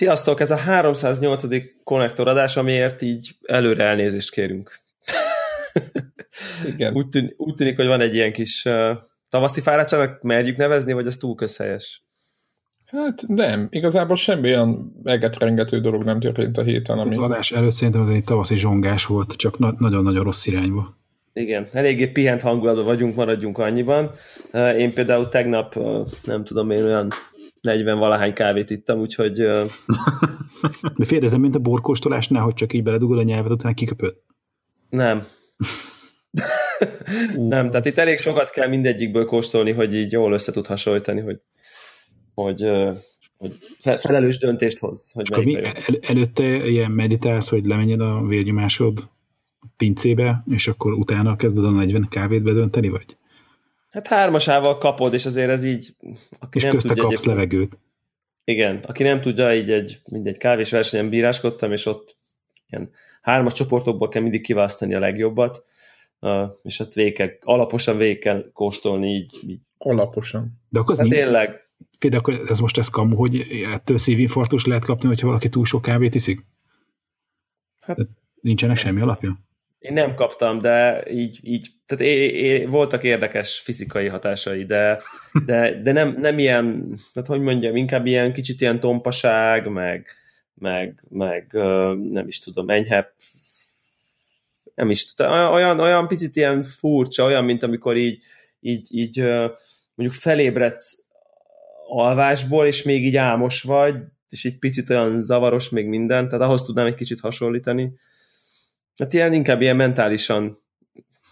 Sziasztok, ez a 308. konnektoradás, amiért így előre elnézést kérünk. Igen. úgy, tűnik, úgy tűnik, hogy van egy ilyen kis uh, tavaszi fáradtságnak merjük nevezni, vagy ez túl közhelyes? Hát nem, igazából semmi olyan egetrengető dolog nem történt a héten. Ami... Az adás előtt szerintem az egy tavaszi zsongás volt, csak na- nagyon-nagyon rossz irányba. Igen, eléggé pihent hangulatban vagyunk, maradjunk annyiban. Én például tegnap, nem tudom én, olyan 40 valahány kávét ittam, úgyhogy... De félrezem, mint a borkóstolásnál, hogy csak így beledugod a nyelvet, utána kiköpöd. Nem. nem, tehát itt elég sokat kell mindegyikből kóstolni, hogy így jól össze tud hasonlítani, hogy, hogy, hogy felelős döntést hoz. Hogy mi, el, előtte ilyen meditálsz, hogy lemenjen a vérnyomásod pincébe, és akkor utána kezded a 40 kávét bedönteni, vagy? Hát hármasával kapod, és azért ez így... Aki és nem közte tudja, kapsz egy... levegőt. Igen, aki nem tudja, így egy, mindegy kávés versenyen bíráskodtam, és ott ilyen hármas csoportokból kell mindig kiválasztani a legjobbat, és ott végig alaposan végig kell kóstolni így. így. Alaposan. De akkor hát tényleg. De akkor ez most ez kamu, hogy ettől szívinfarktus lehet kapni, hogyha valaki túl sok kávét iszik? Hát, nincsenek semmi alapja? Én nem kaptam, de így, így tehát é, é, voltak érdekes fizikai hatásai, de, de, de nem, nem ilyen, tehát hogy mondjam, inkább ilyen kicsit ilyen tompaság, meg, meg, meg nem is tudom, enyhebb, nem is tudom, olyan, olyan picit ilyen furcsa, olyan, mint amikor így, így, így mondjuk felébredsz alvásból, és még így álmos vagy, és egy picit olyan zavaros még minden, tehát ahhoz tudnám egy kicsit hasonlítani. Hát ilyen inkább ilyen mentálisan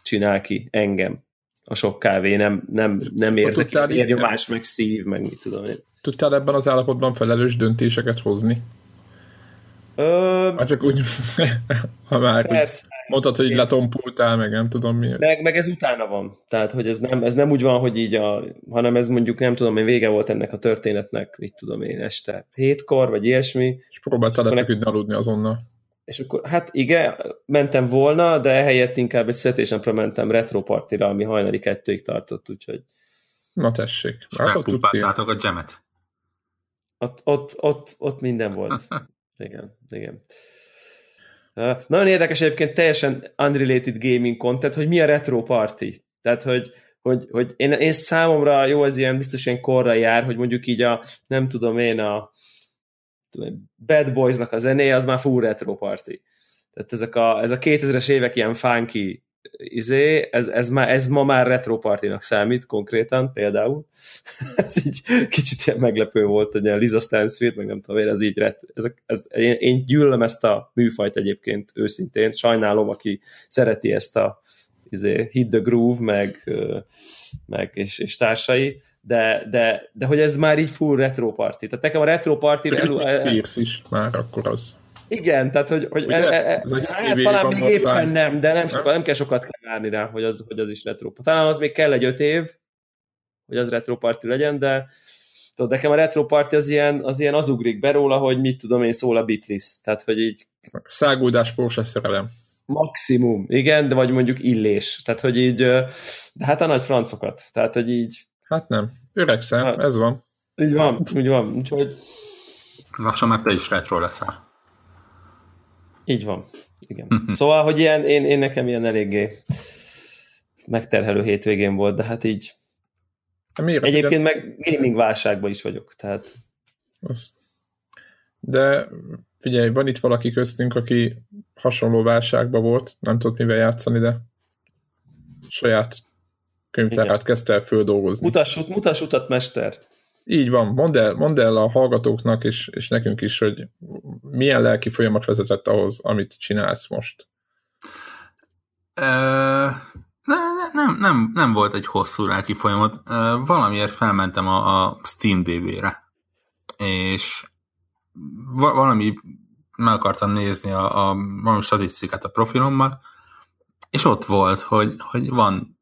csinál ki engem a sok kávé, nem, nem, nem érzek más meg szív, meg mit tudom én. Tudtál ebben az állapotban felelős döntéseket hozni? Ö... Már csak úgy, ha már persze, mondtad, hogy letompultál, meg nem tudom miért. Meg, meg ez utána van. Tehát, hogy ez nem, ez nem úgy van, hogy így a, hanem ez mondjuk nem tudom, én vége volt ennek a történetnek, mit tudom én, este hétkor, vagy ilyesmi. És próbáltál lefeküdni aludni azonnal. És akkor, hát igen, mentem volna, de ehelyett inkább egy születésnapra mentem retropartira, ami hajnali kettőig tartott, úgyhogy... Na tessék. Megpumpáltátok a gemet. Ott, ott, ott, ott minden volt. igen, igen. Uh, nagyon érdekes egyébként teljesen unrelated gaming content, hogy mi a retro party. Tehát, hogy, hogy, hogy én, én számomra jó, ez ilyen biztos ilyen korra jár, hogy mondjuk így a, nem tudom én, a, Bad Boys-nak a zenéje, az már full retro party. Tehát ezek a, ez a 2000-es évek ilyen funky izé, ez, ez, már, ez ma már retro partinak számít konkrétan, például. ez így kicsit ilyen meglepő volt, hogy ilyen Liza Stansfield, meg nem tudom én, ez így ret, ez, ez, én, én gyűlöm ezt a műfajt egyébként őszintén, sajnálom, aki szereti ezt a izé, Hit the Groove, meg, meg és, és társai, de, de, de hogy ez már így full retro party. Tehát nekem a retro party... El, el, is már akkor az. Igen, tehát hogy, hogy el, el, el, hát, talán még éppen nem, de nem, sokat, nem kell sokat kell várni rá, hogy az, hogy az is retro. Talán az még kell egy öt év, hogy az retro party legyen, de tudod, nekem a retro party az ilyen, az ilyen az ugrik be róla, hogy mit tudom én, szól a Beatles. Tehát, hogy így... Száguldás, Porsche szerelem. Maximum, igen, de vagy mondjuk illés. Tehát, hogy így, de hát a nagy francokat. Tehát, hogy így Hát nem. Öregszem, hát, ez van. Így van, úgy van. Úgyhogy... Lassan már te is retro leszel. Így van. Igen. szóval, hogy ilyen, én, én nekem ilyen eléggé megterhelő hétvégén volt, de hát így de miért? Egyébként meg gaming válságban is vagyok, tehát... Az. De figyelj, van itt valaki köztünk, aki hasonló válságban volt, nem tudott mivel játszani, de saját könyvtárát kezdte el földolgozni. Mutass, mutass utat, mester! Így van, mondd el, mondd el a hallgatóknak és, és nekünk is, hogy milyen lelki folyamat vezetett ahhoz, amit csinálsz most. Uh, nem, nem, nem volt egy hosszú lelki folyamat. Uh, valamiért felmentem a, a Steam DB-re, és valami meg akartam nézni a, a valami statisztikát a profilommal, és ott volt, hogy, hogy van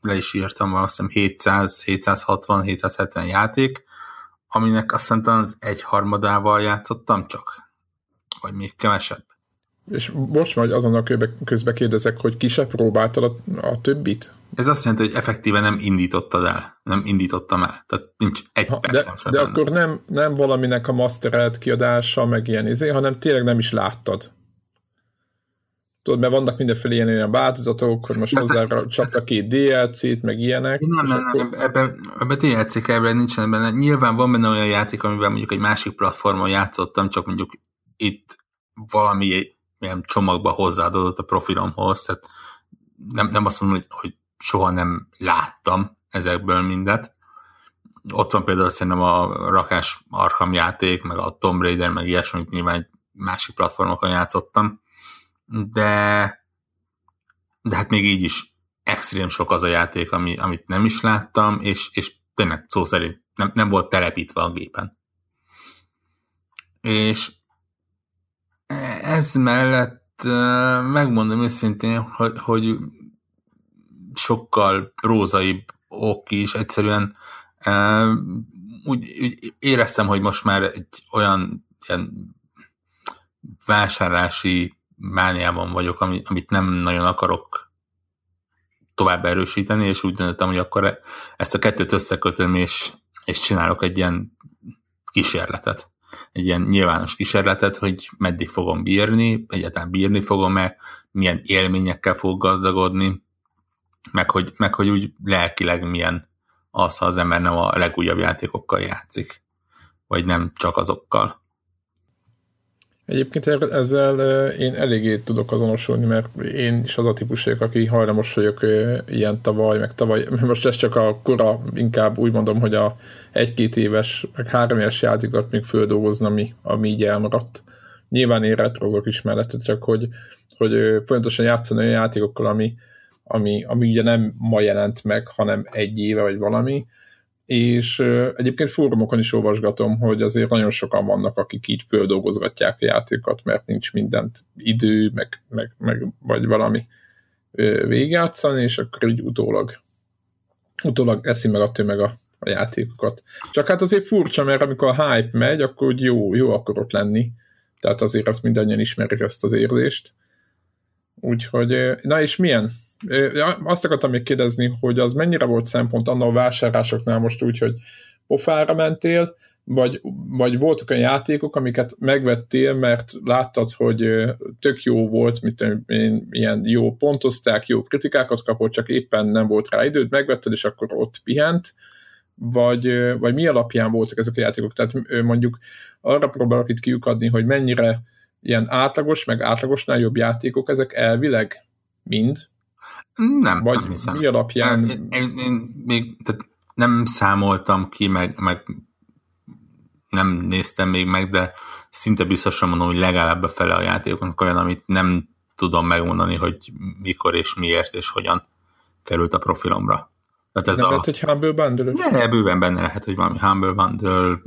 le is írtam azt hiszem 700, 760, 770 játék, aminek azt hiszem az egyharmadával játszottam csak, vagy még kevesebb. És most majd azonnal közbe kérdezek, hogy ki se próbáltad a, a többit? Ez azt jelenti, hogy effektíve nem indítottad el. Nem indítottam el. Tehát nincs egy ha, De, de akkor nem, nem valaminek a masterelt kiadása, meg ilyen izé, hanem tényleg nem is láttad. Tudod, mert vannak mindenféle ilyen, ilyen változatok, hogy most hozzá csapta két DLC-t, meg ilyenek. Nem, nem, akkor... nem, ebben, ebben DLC kell, nincsen benne. Nyilván van benne olyan játék, amivel mondjuk egy másik platformon játszottam, csak mondjuk itt valami ilyen csomagba hozzáadott a profilomhoz, tehát nem, nem azt mondom, hogy, hogy soha nem láttam ezekből mindet. Ott van például szerintem a rakás Arkham játék, meg a Tomb Raider, meg ilyesmit nyilván másik platformokon játszottam, de de hát még így is extrém sok az a játék, ami, amit nem is láttam, és, és tényleg szó szerint nem, nem volt telepítve a gépen. És ez mellett megmondom őszintén, hogy, hogy sokkal prózaibb ok is, egyszerűen úgy, úgy éreztem, hogy most már egy olyan ilyen vásárlási mániában vagyok, amit nem nagyon akarok tovább erősíteni, és úgy döntöttem, hogy akkor ezt a kettőt összekötöm, és, és csinálok egy ilyen kísérletet. Egy ilyen nyilvános kísérletet, hogy meddig fogom bírni, egyáltalán bírni fogom-e, milyen élményekkel fog gazdagodni, meg hogy, meg hogy úgy lelkileg milyen az, ha az ember nem a legújabb játékokkal játszik, vagy nem csak azokkal. Egyébként ezzel én eléggé tudok azonosulni, mert én is az a típus vagyok, aki hajlamos vagyok ilyen tavaly, meg tavaly, most ez csak a kora, inkább úgy mondom, hogy a egy-két éves, meg három éves játékot még földolgozna, ami, ami így elmaradt. Nyilván én retrozok is mellette, csak hogy, hogy folyamatosan játszani olyan játékokkal, ami, ami, ami ugye nem ma jelent meg, hanem egy éve vagy valami, és egyébként fórumokon is olvasgatom, hogy azért nagyon sokan vannak, akik így földolgozgatják a játékokat, mert nincs mindent idő, meg, meg, meg vagy valami végigjátszani, és akkor így utólag, utólag eszi meg a tömeg a, a játékokat. Csak hát azért furcsa, mert amikor a hype megy, akkor úgy jó, jó akarok lenni. Tehát azért azt mindannyian ismerik ezt az érzést. Úgyhogy, na és milyen? Azt akartam még kérdezni, hogy az mennyire volt szempont annak a vásárlásoknál most úgy, hogy pofára mentél, vagy, vagy voltak olyan játékok, amiket megvettél, mert láttad, hogy tök jó volt, mint ilyen jó pontozták, jó kritikákat kapott, csak éppen nem volt rá időd, megvetted, és akkor ott pihent, vagy, vagy mi alapján voltak ezek a játékok? Tehát mondjuk arra próbálok itt kiukadni, hogy mennyire ilyen átlagos, meg átlagosnál jobb játékok ezek elvileg mind, nem, Vagy nem hiszem. mi alapján? Én, én, én még tehát nem számoltam ki, meg, meg nem néztem még meg, de szinte biztosan mondom, hogy legalább a fele a játékoknak olyan, amit nem tudom megmondani, hogy mikor és miért és hogyan került a profilomra. Tehát ez nem a... lehet, hogy Humble Bundle? Ne, bőven benne lehet, hogy valami Humble Bundle,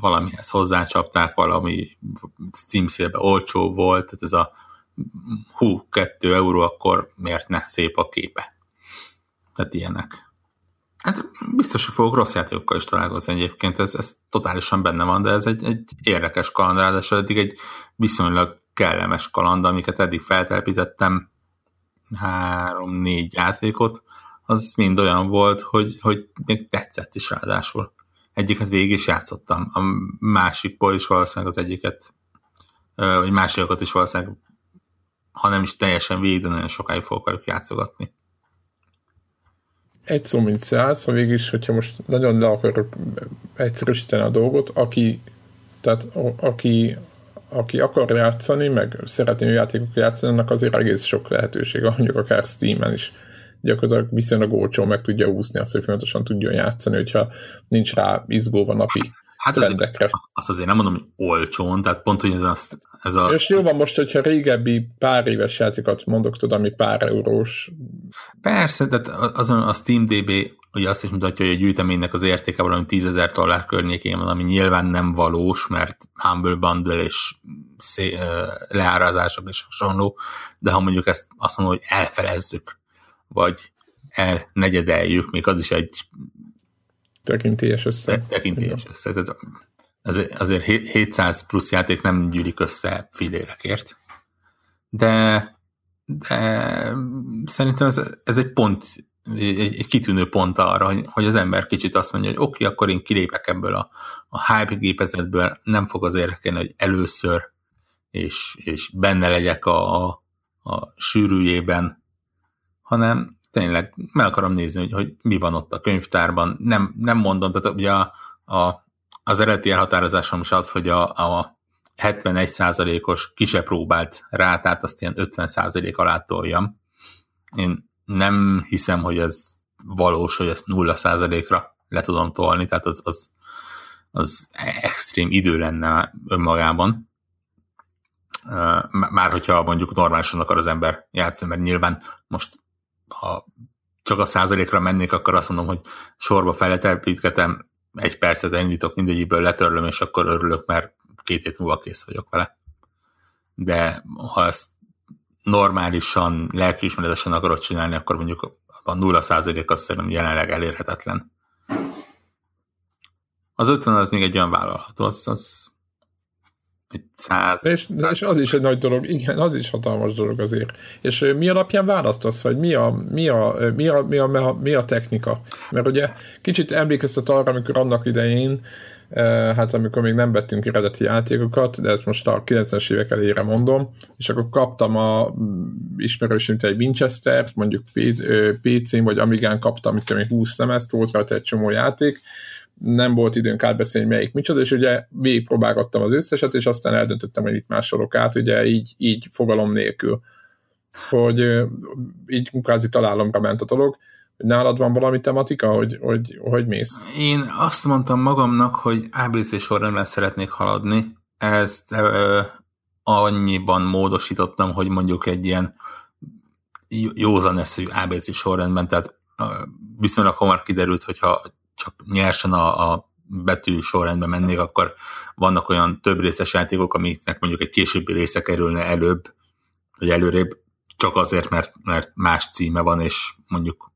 valamihez hozzácsapták, valami Steam szélbe olcsó volt, tehát ez a hú, 2 euró, akkor miért ne, szép a képe. Tehát ilyenek. Hát biztos, hogy fogok rossz játékokkal is találkozni egyébként, ez, ez totálisan benne van, de ez egy, egy érdekes kaland, ráadásul eddig egy viszonylag kellemes kaland, amiket eddig feltelepítettem, három-négy játékot, az mind olyan volt, hogy, hogy még tetszett is ráadásul. Egyiket végig is játszottam, a másikból is valószínűleg az egyiket, vagy másikat is valószínűleg ha nem is teljesen végig, de nagyon sokáig fogok velük játszogatni. Egy szó, mint száz, ha végig hogyha most nagyon le akarok egyszerűsíteni a dolgot, aki, tehát aki, aki akar játszani, meg szeretné játékok játszani, annak azért egész sok lehetősége, mondjuk akár Steam-en is gyakorlatilag viszonylag olcsó meg tudja úszni azt, hogy folyamatosan tudjon játszani, hogyha nincs rá izgóva napi Hát trendekre. Azt, azt azért nem mondom, hogy olcsón, tehát pont, hogy ez a... Ez a... És jó van most, hogyha régebbi pár éves játékokat mondok, tudom, ami pár eurós. Persze, tehát azon a Steam DB ugye azt is mutatja, hogy a gyűjteménynek az értéke valami 10 ezer dollár környékén van, ami nyilván nem valós, mert Humble Bundle és szé, leárazások és hasonló, de ha mondjuk ezt azt mondom, hogy elfelezzük, vagy elnegyedeljük, még az is egy Tekintélyes össze. Tekintélyes össze. Tehát azért, azért 700 plusz játék nem gyűlik össze filérekért. de, de szerintem ez, ez egy pont, egy, egy kitűnő pont arra, hogy, hogy az ember kicsit azt mondja, hogy oké, okay, akkor én kilépek ebből a, a hype gépezetből, nem fog az érdekelni, hogy először és, és benne legyek a, a, a sűrűjében, hanem tényleg meg akarom nézni, hogy, hogy mi van ott a könyvtárban. Nem, nem mondom, tehát ugye a, a, az eredeti elhatározásom is az, hogy a, a 71%-os kise próbált rátát azt ilyen 50% alá toljam. Én nem hiszem, hogy ez valós, hogy ezt 0%-ra le tudom tolni, tehát az, az, az extrém idő lenne önmagában. Már hogyha mondjuk normálisan akar az ember játszani, mert nyilván most ha csak a százalékra mennék, akkor azt mondom, hogy sorba feletelpítgetem, egy percet indítok, mindegyikből letörlöm, és akkor örülök, mert két hét múlva kész vagyok vele. De ha ezt normálisan, lelkiismeretesen akarod csinálni, akkor mondjuk a nulla százalék az szerintem jelenleg elérhetetlen. Az 50 az még egy olyan vállalható, az, az száz. És, és az is egy nagy dolog, igen, az is hatalmas dolog azért. És mi alapján választasz, vagy mi a, mi a, mi a, mi a, mi a, technika? Mert ugye kicsit emlékeztet arra, amikor annak idején hát amikor még nem vettünk eredeti játékokat, de ezt most a 90-es évek elére mondom, és akkor kaptam a ismerősömt egy Winchester, mondjuk PC-n vagy Amigán kaptam, amikor még 20 lemezt, volt rajta egy csomó játék, nem volt időnk átbeszélni, melyik micsoda, és ugye végigpróbálgattam az összeset, és aztán eldöntöttem, hogy itt másolok át, ugye így, így fogalom nélkül, hogy így kvázi találomra ment a dolog. Nálad van valami tematika, hogy, hogy, hogy mész? Én azt mondtam magamnak, hogy ABC sorrendben szeretnék haladni. Ezt ö, annyiban módosítottam, hogy mondjuk egy ilyen józan eszű ABC sorrendben, tehát viszonylag hamar kiderült, hogyha csak nyersen a, a betű sorrendben mennék, akkor vannak olyan több részes játékok, amiknek mondjuk egy későbbi része kerülne előbb, vagy előrébb, csak azért, mert, mert más címe van, és mondjuk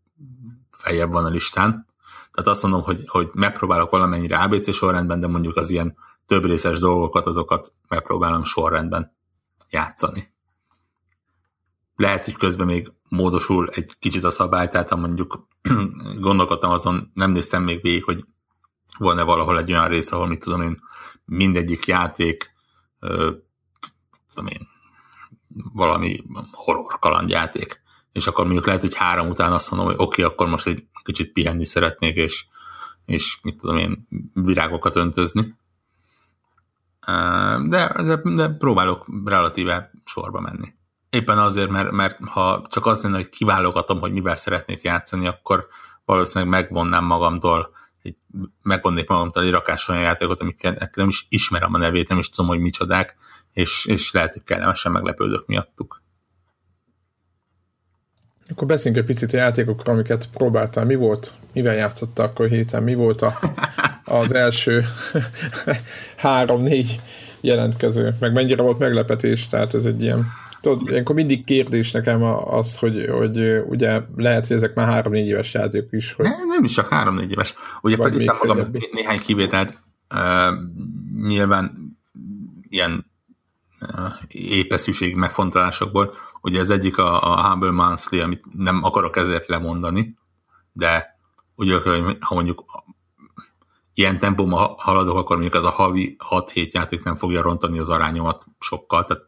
feljebb van a listán. Tehát azt mondom, hogy, hogy megpróbálok valamennyire ABC sorrendben, de mondjuk az ilyen több részes dolgokat, azokat megpróbálom sorrendben játszani. Lehet, hogy közben még módosul egy kicsit a szabály, tehát mondjuk gondolkodtam azon, nem néztem még végig, hogy van-e valahol egy olyan rész, ahol mit tudom én, mindegyik játék ö, tudom én, valami horror kalandjáték. És akkor mondjuk lehet, hogy három után azt mondom, hogy oké, okay, akkor most egy kicsit pihenni szeretnék, és, és mit tudom én, virágokat öntözni. De, de, de próbálok relatíve sorba menni éppen azért, mert, mert ha csak azt lenne, hogy kiválogatom, hogy mivel szeretnék játszani, akkor valószínűleg megvonnám magamtól, egy, megvonnék magamtól egy rakás olyan játékot, amiket nem is ismerem a nevét, nem is tudom, hogy micsodák, és, és lehet, hogy kellemesen meglepődök miattuk. Akkor beszéljünk egy picit a játékokról, amiket próbáltál. Mi volt, mivel játszottál akkor héten? Mi volt a, az első három-négy jelentkező? Meg mennyire volt meglepetés? Tehát ez egy ilyen tudod, ilyenkor mindig kérdés nekem az, hogy, hogy ugye lehet, hogy ezek már három-négy éves játékok is. Hogy nem, nem is csak három-négy éves. Ugye felírtam magam többi. néhány kivételt, uh, nyilván ilyen uh, épeszűség megfontolásokból. Ugye az egyik a, a Humble Monthly, amit nem akarok ezért lemondani, de ugye, ha mondjuk ilyen tempóban haladok, akkor mondjuk ez a havi 6-7 játék nem fogja rontani az arányomat sokkal, tehát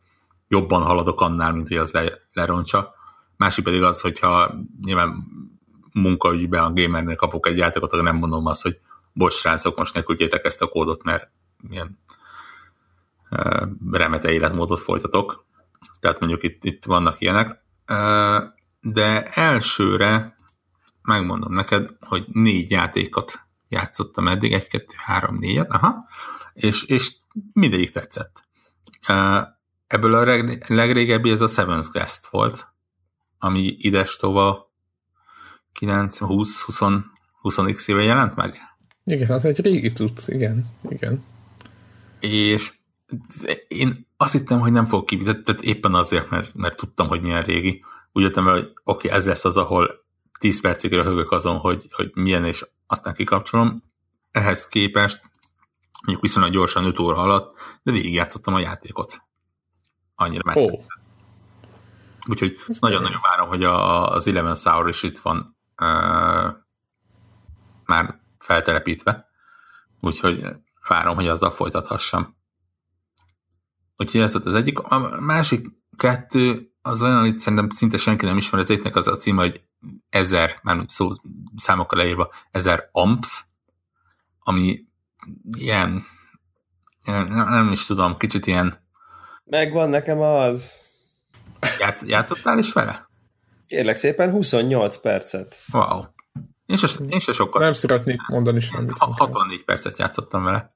jobban haladok annál, mint hogy az le, lerontsa. Másik pedig az, hogyha nyilván munkaügyben a gamernél kapok egy játékot, akkor nem mondom azt, hogy bocs, srácok, most ne küldjétek ezt a kódot, mert milyen uh, remete életmódot folytatok. Tehát mondjuk itt, itt vannak ilyenek. Uh, de elsőre megmondom neked, hogy négy játékot játszottam eddig, egy, kettő, három, négyet, aha, és, és mindegyik tetszett. Uh, Ebből a reg- legrégebbi ez a Seven's Guest volt, ami idestova 9, 20, 20, 20 éve jelent meg. Igen, az egy régi cucc, igen, igen. És én azt hittem, hogy nem fog ki, tehát éppen azért, mert, mert tudtam, hogy milyen régi. Úgy jöttem el, hogy oké, okay, ez lesz az, ahol 10 percig röhögök azon, hogy, hogy milyen, és aztán kikapcsolom. Ehhez képest mondjuk viszonylag gyorsan 5 óra alatt, de végigjátszottam a játékot annyira meg. Oh. Úgyhogy nagyon-nagyon várom, hogy a, az Eleven Sour is itt van uh, már feltelepítve. Úgyhogy várom, hogy azzal folytathassam. Úgyhogy ez volt az egyik. A másik kettő az olyan, hogy szerintem szinte senki nem ismer, az egyiknek az a címe, hogy ezer, már szó, számokkal leírva, ezer amps, ami ilyen, nem, nem is tudom, kicsit ilyen... Megvan nekem az. Játsz, játszottál is vele? Kérlek szépen, 28 percet. Wow. Én se, én se sokkal. Nem szeretnék mondani semmit. 64 percet játszottam vele.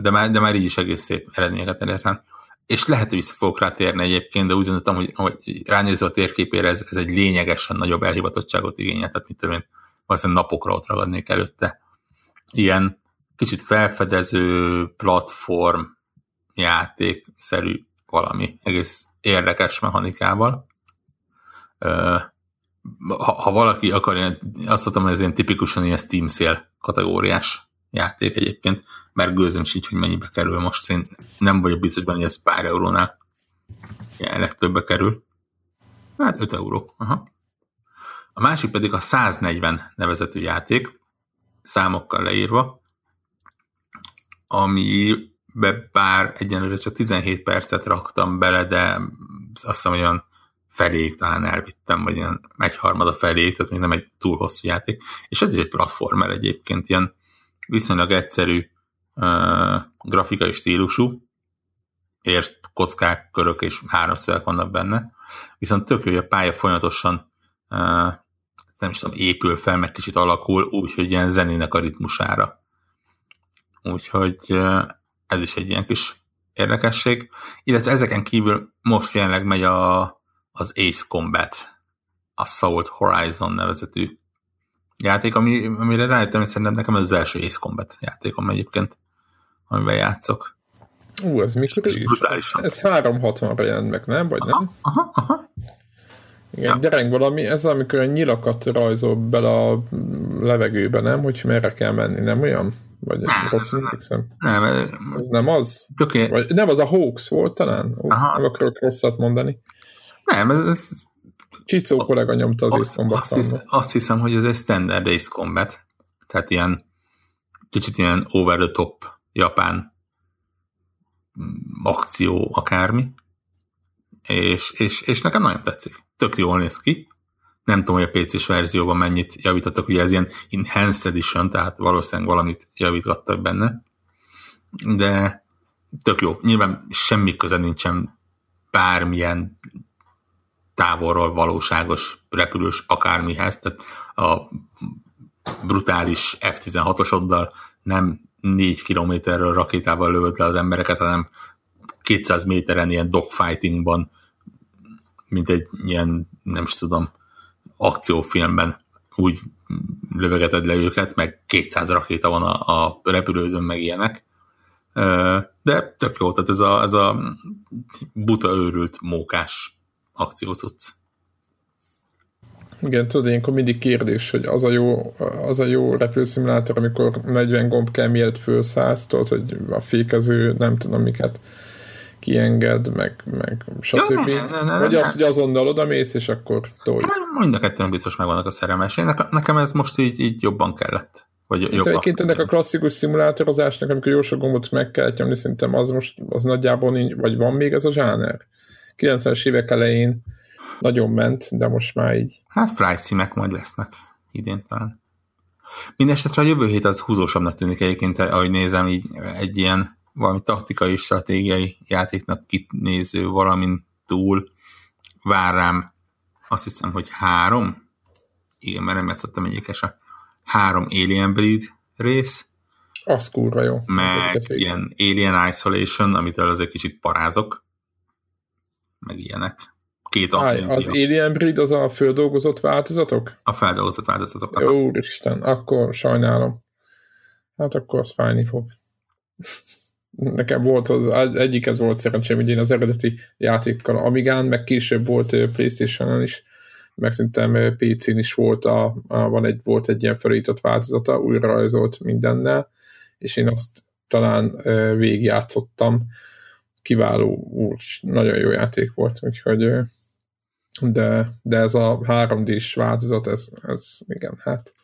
De már, de már így is egész szép eredményeket elértem. És lehet, hogy vissza fogok rá térni egyébként, de úgy gondoltam, hogy, hogy ránézve a térképére ez, ez egy lényegesen nagyobb elhivatottságot igényel, tehát mit tudom én, valószínűleg napokra ott ragadnék előtte. Ilyen kicsit felfedező platform játékszerű valami, egész érdekes mechanikával. Ha, ha valaki akar, azt mondtam, hogy ez ilyen tipikusan ilyen Steam Sale kategóriás játék egyébként, mert gőzöm sincs, hogy mennyibe kerül most. Én nem vagyok biztos benne, hogy ez pár eurónál jelenleg többbe kerül. Hát 5 euró. Aha. A másik pedig a 140 nevezetű játék, számokkal leírva, ami be bár egyenlőre csak 17 percet raktam bele, de azt hiszem olyan feléig talán elvittem, vagy ilyen egyharmada feléig, tehát még nem egy túl hosszú játék. És ez is egy platformer egyébként, ilyen viszonylag egyszerű uh, grafikai stílusú, és kockák, körök és háromszögek vannak benne, viszont tök jó, hogy a pálya folyamatosan uh, nem is tudom, épül fel, meg kicsit alakul, úgyhogy ilyen zenének a ritmusára. Úgyhogy uh, ez is egy ilyen kis érdekesség. Illetve ezeken kívül most jelenleg megy a, az Ace Combat, a Assault Horizon nevezetű játék, ami, amire rájöttem, hogy szerintem nekem ez az első Ace Combat játékom egyébként, amivel játszok. Ú, ez mikor is? Ez, ez 360-ra jelent meg, nem? Vagy aha, nem? Aha, aha. Igen, ja. gyereng valami, ez amikor a nyilakat rajzol bele a levegőbe, nem? Hogy merre kell menni, nem olyan? Vagy nem, rosszul emlékszem? Nem, ez nem az? Töké... Vagy nem, az a Hawks volt talán? Aha. Nem akarok rosszat mondani. Nem, ez, ez Csicó kollega nyomta az Ace azt, hisz, azt hiszem, hogy ez egy standard Ace Combat, tehát ilyen kicsit ilyen over the top japán akció akármi, és, és, és nekem nagyon tetszik. Tök jól néz ki. Nem tudom, hogy a PC-s verzióban mennyit javítottak, ugye ez ilyen Enhanced Edition, tehát valószínűleg valamit javítottak benne, de tök jó. Nyilván semmi köze nincsen bármilyen távolról valóságos repülős akármihez, tehát a brutális F-16-osoddal nem 4 kilométerről rakétával lövöd le az embereket, hanem 200 méteren ilyen dogfightingban, mint egy ilyen, nem is tudom, akciófilmben úgy lövegeted le őket, meg 200 rakéta van a, a repülődön, meg ilyenek. De tök jó, tehát ez a, ez a buta őrült mókás akciócucc. Igen, tudod, ilyenkor mindig kérdés, hogy az a jó, az a jó repülőszimulátor, amikor 40 gomb kell, mielőtt fölszállsz, tudod, hogy a fékező, nem tudom miket kienged, meg, meg stb. Ja, ne, ne, ne, Vagy az, hogy azonnal odamész, és akkor tolj. Mind a kettőn biztos megvannak a szerelmes. Nekem ez most így, így jobban kellett. Vagy jobban. Egyébként ennek a klasszikus szimulátorozásnak, amikor jó sok gombot meg kell nyomni, szerintem az most az nagyjából nincs, vagy van még ez a zsáner? 90-es évek elején nagyon ment, de most már így. Hát címek majd lesznek idén talán. Mindenesetre a jövő hét az húzósabbnak tűnik egyébként, ahogy nézem, így egy ilyen valami taktikai, stratégiai játéknak kinéző valamin túl vár rám azt hiszem, hogy három, igen, mert nem játszottam egyikes a három Alien Breed rész, az kurva jó. Meg ilyen Alien Isolation, amitől az egy kicsit parázok, meg ilyenek. Két Áj, Az Alien Breed az a földolgozott változatok? A feldolgozott változatok. Jó, úristen, akkor sajnálom. Hát akkor az fájni fog. Nekem volt az, egyik ez volt szerencsém, hogy én az eredeti játékkal Amigán, meg később volt Playstation-on is, meg szerintem PC-n is volt, a, a, van egy, volt egy ilyen felújított változata, újra rajzolt mindennel, és én azt talán végigjátszottam, kiváló, úgy, nagyon jó játék volt, úgyhogy de, de ez a 3D-s változat, ez, ez igen, hát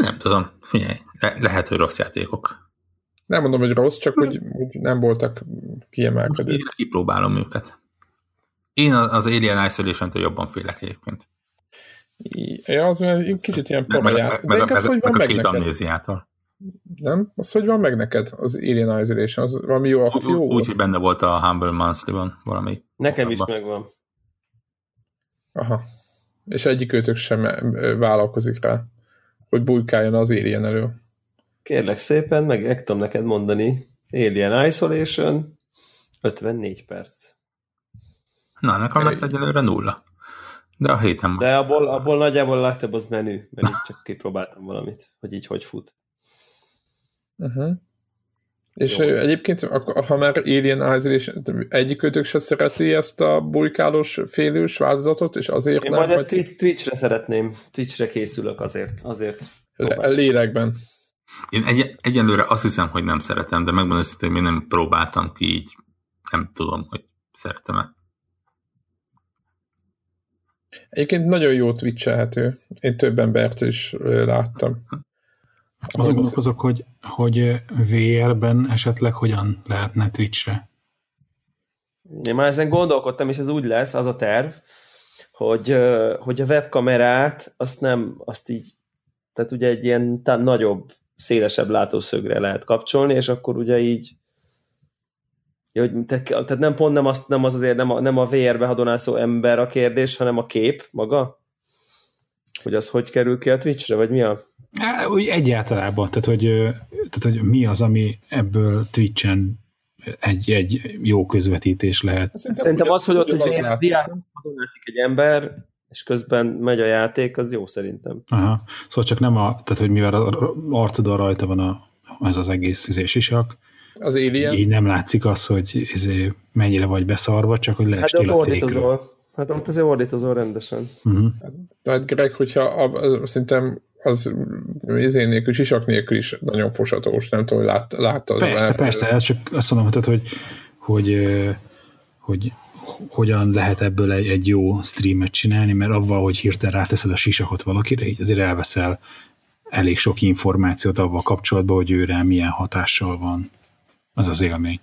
Nem tudom, figyelj, le- lehet, hogy rossz játékok. Nem mondom, hogy rossz, csak hogy, hogy nem voltak Most kiemelkedők. én kipróbálom őket. Én az Alien Isolation-től jobban félek egyébként. Ja, az olyan kicsit ilyen Meg, para meg, meg, De meg, az, meg, hogy van meg a meg két amnéziától. Nem? Az, hogy van meg neked az Alien Isolation? Az valami jó akció Úgy, volt? hogy benne volt a Humble Monthly-ban valami. Nekem is megvan. Aha. És egyik őtök sem vállalkozik rá, hogy bujkáljon az Alien elő. Kérlek szépen, meg, meg tudom neked mondani. Alien Isolation, 54 perc. Na, nekem lesz egyelőre nulla. De a héten. De abból, abból nagyjából legtöbb az menü, mert így csak kipróbáltam valamit, hogy így hogy fut. Uh-huh. És Jó. egyébként, ha már Alien Isolation, egyik őtök se szereti ezt a bujkálós, félős változatot, és azért Én nem, majd ezt hogy Twitch- Twitchre szeretném. Twitchre készülök azért. azért. le- lélekben. Én egy, egyelőre azt hiszem, hogy nem szeretem, de megmondom őszintén, hogy még nem próbáltam ki így. Nem tudom, hogy szeretem-e. Egyébként nagyon jó twitchelhető. Én több embert is láttam. Azon gondolkozok, hogy, hogy VR-ben esetleg hogyan lehetne Twitchre. Én már ezen gondolkodtam, és ez úgy lesz, az a terv, hogy, hogy a webkamerát azt nem, azt így, tehát ugye egy ilyen tá- nagyobb, szélesebb látószögre lehet kapcsolni, és akkor ugye így hogy, tehát, tehát nem pont nem, azt, nem az azért nem a, nem a VR-be hadonászó ember a kérdés, hanem a kép maga? Hogy az hogy kerül ki a Twitchre, vagy mi a... Á, Úgy egyáltalában, tehát hogy, tehát hogy mi az, ami ebből Twitchen egy, egy jó közvetítés lehet. Szerintem az, hogy ott egy VR hadonászik egy ember, és közben megy a játék, az jó szerintem. Aha. Szóval csak nem a, tehát hogy mivel a arcodon rajta van a, ez az egész izé, sisak, Az Alien, így nem látszik az, hogy izé, mennyire vagy beszarva, csak hogy Hát de leestél ott a fékről. ordítozol. Hát ott azért ordítozol rendesen. Uh-huh. tehát Greg, hogyha a, szerintem az izé nélkül, sisak nélkül is nagyon fosatós, nem tudom, hogy lát, láttad. Persze, mert- persze, ez csak azt mondom, tehát, hogy, hogy, ö, hogy hogyan lehet ebből egy, egy jó streamet csinálni, mert avval, hogy hirtelen ráteszed a sisakot valakire, így azért elveszel elég sok információt avval kapcsolatban, hogy őre milyen hatással van az az élmény.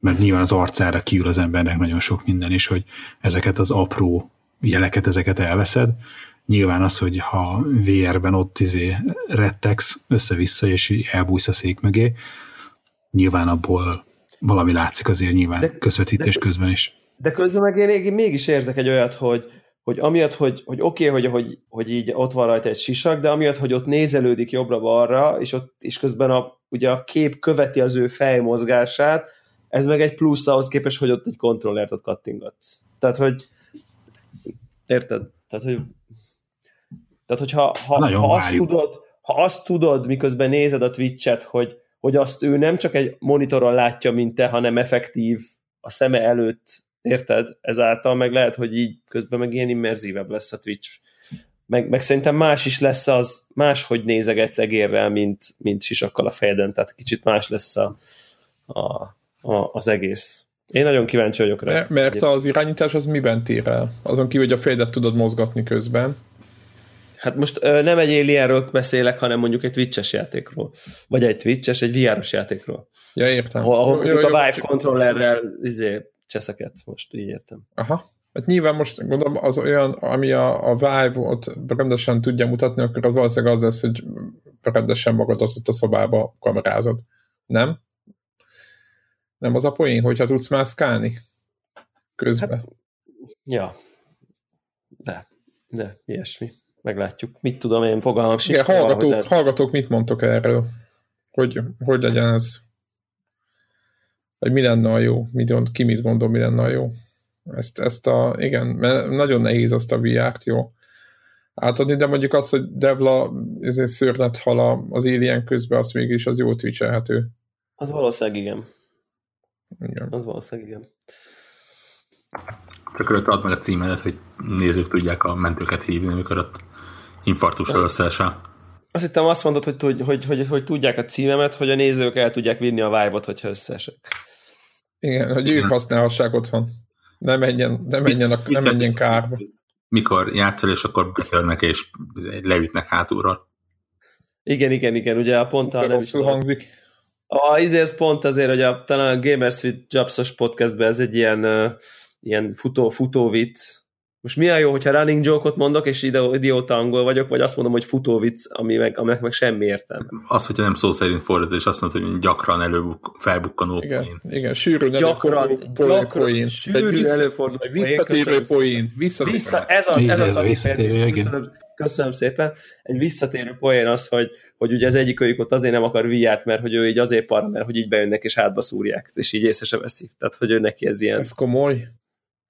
Mert nyilván az arcára kiül az embernek nagyon sok minden, és hogy ezeket az apró jeleket, ezeket elveszed. Nyilván az, hogy ha VR-ben ott izé rettegsz össze-vissza, és elbújsz a szék mögé, nyilván abból valami látszik azért nyilván De- közvetítés de- közben is. De közben meg én, mégis érzek egy olyat, hogy, hogy amiatt, hogy, hogy oké, okay, hogy, hogy, hogy így ott van rajta egy sisak, de amiatt, hogy ott nézelődik jobbra-balra, és ott és közben a, ugye a kép követi az ő fejmozgását, ez meg egy plusz ahhoz képest, hogy ott egy kontrollert ott kattingatsz. Tehát, hogy érted? Tehát, hogy tehát, hogyha ha, Nagyon ha, azt tudod, ha azt tudod, miközben nézed a Twitch-et, hogy, hogy azt ő nem csak egy monitoron látja, mint te, hanem effektív a szeme előtt, érted? Ezáltal meg lehet, hogy így közben meg ilyen immerzívebb lesz a Twitch. Meg, meg szerintem más is lesz az, máshogy nézegetsz egérrel, mint, mint sisakkal a fejeden, tehát kicsit más lesz a, a, a, az egész. Én nagyon kíváncsi vagyok rá. Mert az irányítás az miben tér el? Azon kívül, hogy a fejedet tudod mozgatni közben. Hát most ö, nem egy Alienről beszélek, hanem mondjuk egy Twitch-es játékról. Vagy egy Twitch-es, egy VR-os játékról. Ja, értem. Ahol, ahol Jó, jó, a. Vive controllerrel izé, cseszeket, most így értem. Aha. Hát nyilván most gondolom az olyan, ami a, a Vive ott rendesen tudja mutatni, akkor az valószínűleg az lesz, hogy rendesen magadat ott a szobába kamerázod. Nem? Nem az a poén, hogyha tudsz mászkálni? Közben. Hát, Ja. De, de, ilyesmi. Meglátjuk. Mit tudom én, fogalmam sincs. Igen, valahogy hallgatók, ez- hallgatók mit mondtok erről? Hogy, hogy legyen ez? Vagy mi lenne a jó? Mit gond, ki mit gondol, mi lenne a jó? Ezt, ezt a, igen, mert nagyon nehéz azt a VR-t jó átadni, de mondjuk az, hogy Devla ezért szörnet hal a- az Alien közben, az mégis az jó twitchelhető. Az valószínűleg igen. Igen. Az valószínűleg igen. Csak előtt add meg a címedet, hogy nézők tudják a mentőket hívni, amikor ott infarktusra összeesel. Azt hittem azt mondod, hogy, hogy, hogy, hogy, hogy tudják a címemet, hogy a nézők el tudják vinni a vibe-ot, hogyha összeesek. Igen, hogy ők használhassák otthon. Ne menjen, ne menjen, a, ne menjen kárba. Mikor játszol, és akkor betörnek, és leütnek hátulról. Igen, igen, igen, ugye a pont a... Nem hangzik. A, izé, ez pont azért, hogy a, talán a Gamers with Jobsos podcastben ez egy ilyen, uh, ilyen futó, futó vicc, most mi a jó, hogyha running joke-ot mondok, és ide, idióta angol vagyok, vagy azt mondom, hogy futó vicc, ami meg, aminek meg semmi értelme. Az, hogyha nem szó szerint fordít, és azt mondod, hogy gyakran előbuk, felbukkanó igen, poén. Igen, sűrűn gyakran, gyakran, poén. Sűrűn előforduló Visszatérő poén. Visszatérő. Vissza, ez az, ez az, visszatérő, köszönöm, köszönöm szépen. Egy visszatérő poén az, hogy, hogy ugye az egyik őjük ott azért nem akar vr mert hogy ő így azért par, mert hogy így bejönnek és hátba szúrják, és így észre se veszik. Tehát, hogy ő neki ez ilyen. Ez komoly.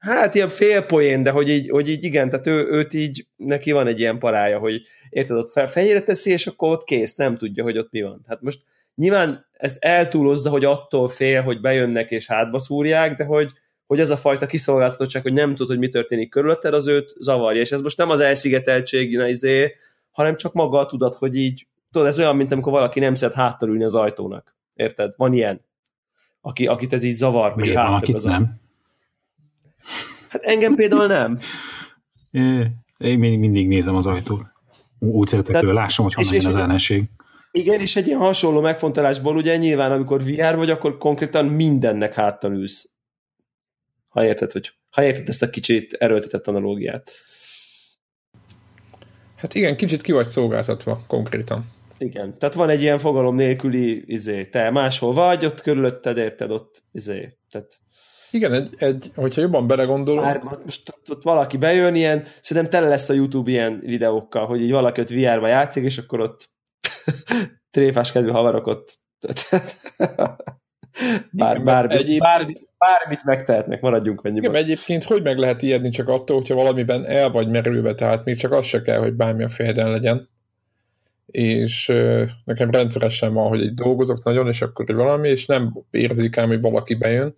Hát ilyen félpoén, de hogy így, hogy így igen, tehát ő, őt így, neki van egy ilyen parája, hogy érted, ott fel, fejére teszi, és akkor ott kész, nem tudja, hogy ott mi van. Hát most nyilván ez eltúlozza, hogy attól fél, hogy bejönnek és hátba szúrják, de hogy, hogy ez a fajta kiszolgáltatottság, hogy nem tud, hogy mi történik körülötted, az őt zavarja. És ez most nem az elszigeteltség, izé, hanem csak maga a tudat, hogy így, tudod, ez olyan, mint amikor valaki nem szeret háttal ülni az ajtónak. Érted? Van ilyen. Aki, akit ez így zavar, hogy háttal az nem. Hát engem például nem. Én még mindig nézem az ajtót. Úgy szeretek hogy lássam, hogy honnan jön az ellenség. Igen, és egy ilyen hasonló megfontolásból ugye nyilván, amikor VR vagy, akkor konkrétan mindennek háttal ülsz. Ha érted, hogy, ha érted ezt a kicsit erőltetett analógiát. Hát igen, kicsit ki vagy szolgáltatva konkrétan. Igen, tehát van egy ilyen fogalom nélküli izé, te máshol vagy, ott körülötted érted, ott izé, tehát igen, egy, egy, hogyha jobban belegondolok... Már most ott, valaki bejön, ilyen, szerintem tele lesz a YouTube ilyen videókkal, hogy így valaki ott VR-ba játszik, és akkor ott tréfás kedvű havarok ott bár, Igen, bármit, egyéb... bármit, bármit megtehetnek, maradjunk mennyiben. Igen, egyébként hogy meg lehet ijedni csak attól, hogyha valamiben el vagy merülve, tehát még csak az se kell, hogy bármilyen fejeden legyen. És nekem rendszeresen van, hogy egy dolgozok nagyon, és akkor valami, és nem érzékelem, hogy valaki bejön,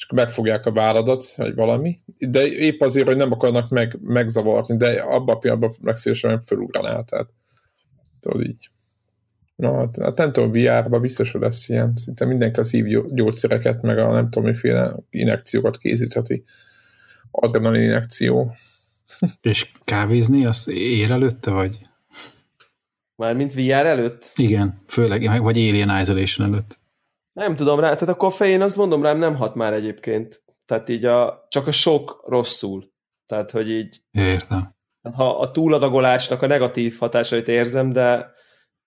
és akkor megfogják a válladat, vagy valami, de épp azért, hogy nem akarnak meg, megzavarni, de abban a pillanatban legszívesen felugranál, tehát tudod így. Na, hát, hát nem tudom, VR-ba biztos, hogy lesz ilyen. Szinte mindenki az gyógyszereket, meg a nem tudom, miféle inekciókat készítheti. Adrenalin inekció. És kávézni, az ér előtte, vagy? Mármint VR előtt? Igen, főleg, vagy Alien Isolation előtt. Nem tudom rá, tehát a koffein azt mondom rám nem hat már egyébként. Tehát így a, csak a sok rosszul. Tehát, hogy így... Értem. Tehát ha a túladagolásnak a negatív hatásait érzem, de,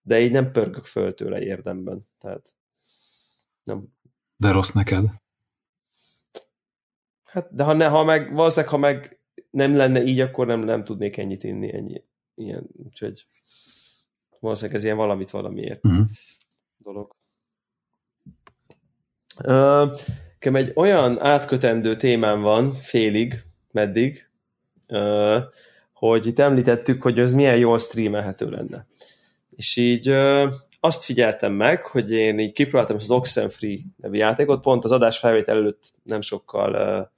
de így nem pörgök föl tőle érdemben. Tehát nem. De rossz neked? Hát, de ha, ne, ha meg, valószínűleg, ha meg nem lenne így, akkor nem, nem tudnék ennyit inni, ennyi. Ilyen, úgyhogy valószínűleg ez ilyen valamit valamiért uh-huh. dolog. Nekem egy olyan átkötendő témám van, félig, meddig, hogy itt említettük, hogy ez milyen jól streamelhető lenne. És így azt figyeltem meg, hogy én így kipróbáltam az Oxenfree nevű játékot, pont az adás felvétel előtt nem sokkal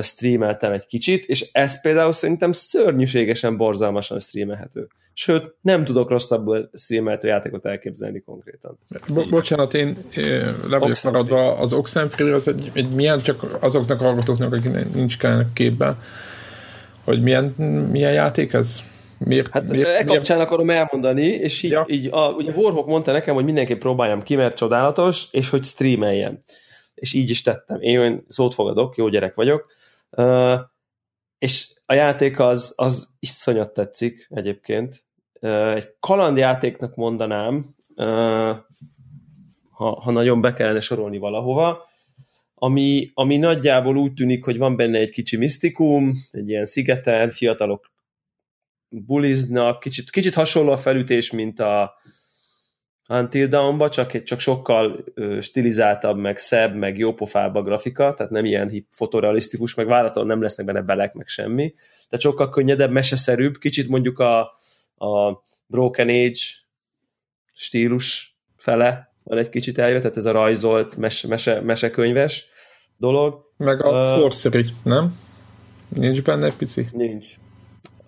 streameltem egy kicsit, és ez például szerintem szörnyűségesen borzalmasan streamelhető. Sőt, nem tudok rosszabbul streamelhető játékot elképzelni konkrétan. Bo- bocsánat, én le vagyok maradva, az Oxenfree az egy, egy milyen, csak azoknak a hallgatóknak, akik nincs képben, hogy milyen, milyen játék ez? Miért, hát miért, e kapcsán miért? akarom elmondani, és így, ja. így a, ugye Warhawk mondta nekem, hogy mindenképp próbáljam ki, mert csodálatos, és hogy streameljem és így is tettem. Én szót fogadok, jó gyerek vagyok, uh, és a játék az, az iszonyat tetszik egyébként. Uh, egy kalandjátéknak mondanám, uh, ha, ha nagyon be kellene sorolni valahova, ami, ami nagyjából úgy tűnik, hogy van benne egy kicsi misztikum, egy ilyen szigeten, fiatalok buliznak, kicsit, kicsit hasonló a felütés, mint a, Until Dawn-ba, csak, csak sokkal stilizáltabb, meg szebb, meg jópofább a grafika, tehát nem ilyen hip, fotorealisztikus, meg váratlan nem lesznek benne belek, meg semmi. Tehát sokkal könnyedebb, meseszerűbb, kicsit mondjuk a, a Broken Age stílus fele van egy kicsit eljött, tehát ez a rajzolt, mese, mese, mesekönyves dolog. Meg a uh, Sorcery, nem? Nincs benne egy pici? Nincs.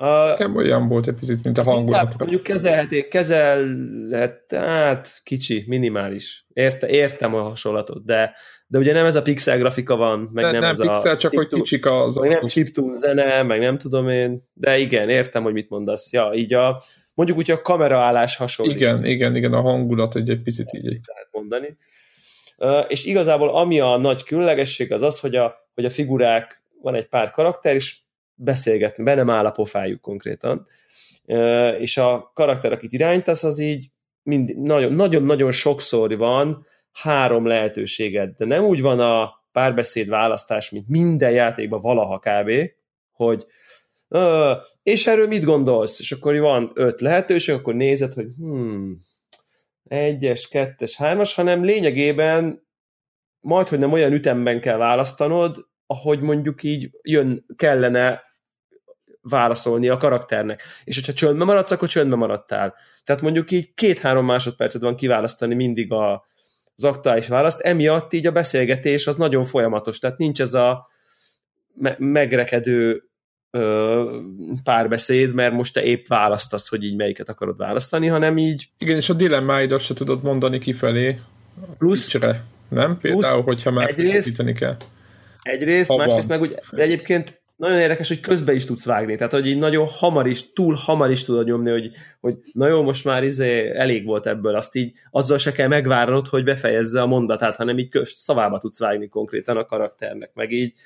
Nekem olyan volt egy picit, mint a hangulatra. Mondjuk kezelheték, kezelhet, hát kicsi, minimális. Érte, értem a hasonlatot, de, de ugye nem ez a pixel grafika van, meg de nem, nem ez pixel, a... csak hogy kicsik az... Meg nem chiptune zene, meg nem tudom én, de igen, értem, hogy mit mondasz. Ja, így a, mondjuk úgy a kameraállás hasonló. Igen, igen, igen, a hangulat egy, egy picit így. Lehet mondani. Uh, és igazából ami a nagy különlegesség az az, hogy a, hogy a figurák, van egy pár karakter, és beszélgetni, be nem áll a pofájuk konkrétan. És a karakter, akit irányítasz, az így nagyon-nagyon sokszor van három lehetőséged, de nem úgy van a párbeszéd választás, mint minden játékban valaha kb., hogy és erről mit gondolsz? És akkor van öt lehetőség, akkor nézed, hogy hmm, egyes, kettes, hármas, hanem lényegében majd, hogy nem olyan ütemben kell választanod, ahogy mondjuk így jön, kellene válaszolni a karakternek. És hogyha csöndbe maradsz, akkor csöndbe maradtál. Tehát mondjuk így két-három másodpercet van kiválasztani mindig a, az aktuális választ, emiatt így a beszélgetés az nagyon folyamatos, tehát nincs ez a me- megrekedő ö, párbeszéd, mert most te épp választasz, hogy így melyiket akarod választani, hanem így... Igen, és a dilemmáidat se tudod mondani kifelé. Plusz... Csere, nem? Például, plusz hogyha már egyrészt, kell. Egyrészt, ha másrészt meg úgy, de egyébként nagyon érdekes, hogy közbe is tudsz vágni, tehát hogy így nagyon hamar is, túl hamar is tudod nyomni, hogy, hogy na jó, most már izé elég volt ebből, azt így azzal se kell megvárnod, hogy befejezze a mondatát, hanem így szavába tudsz vágni konkrétan a karakternek, meg így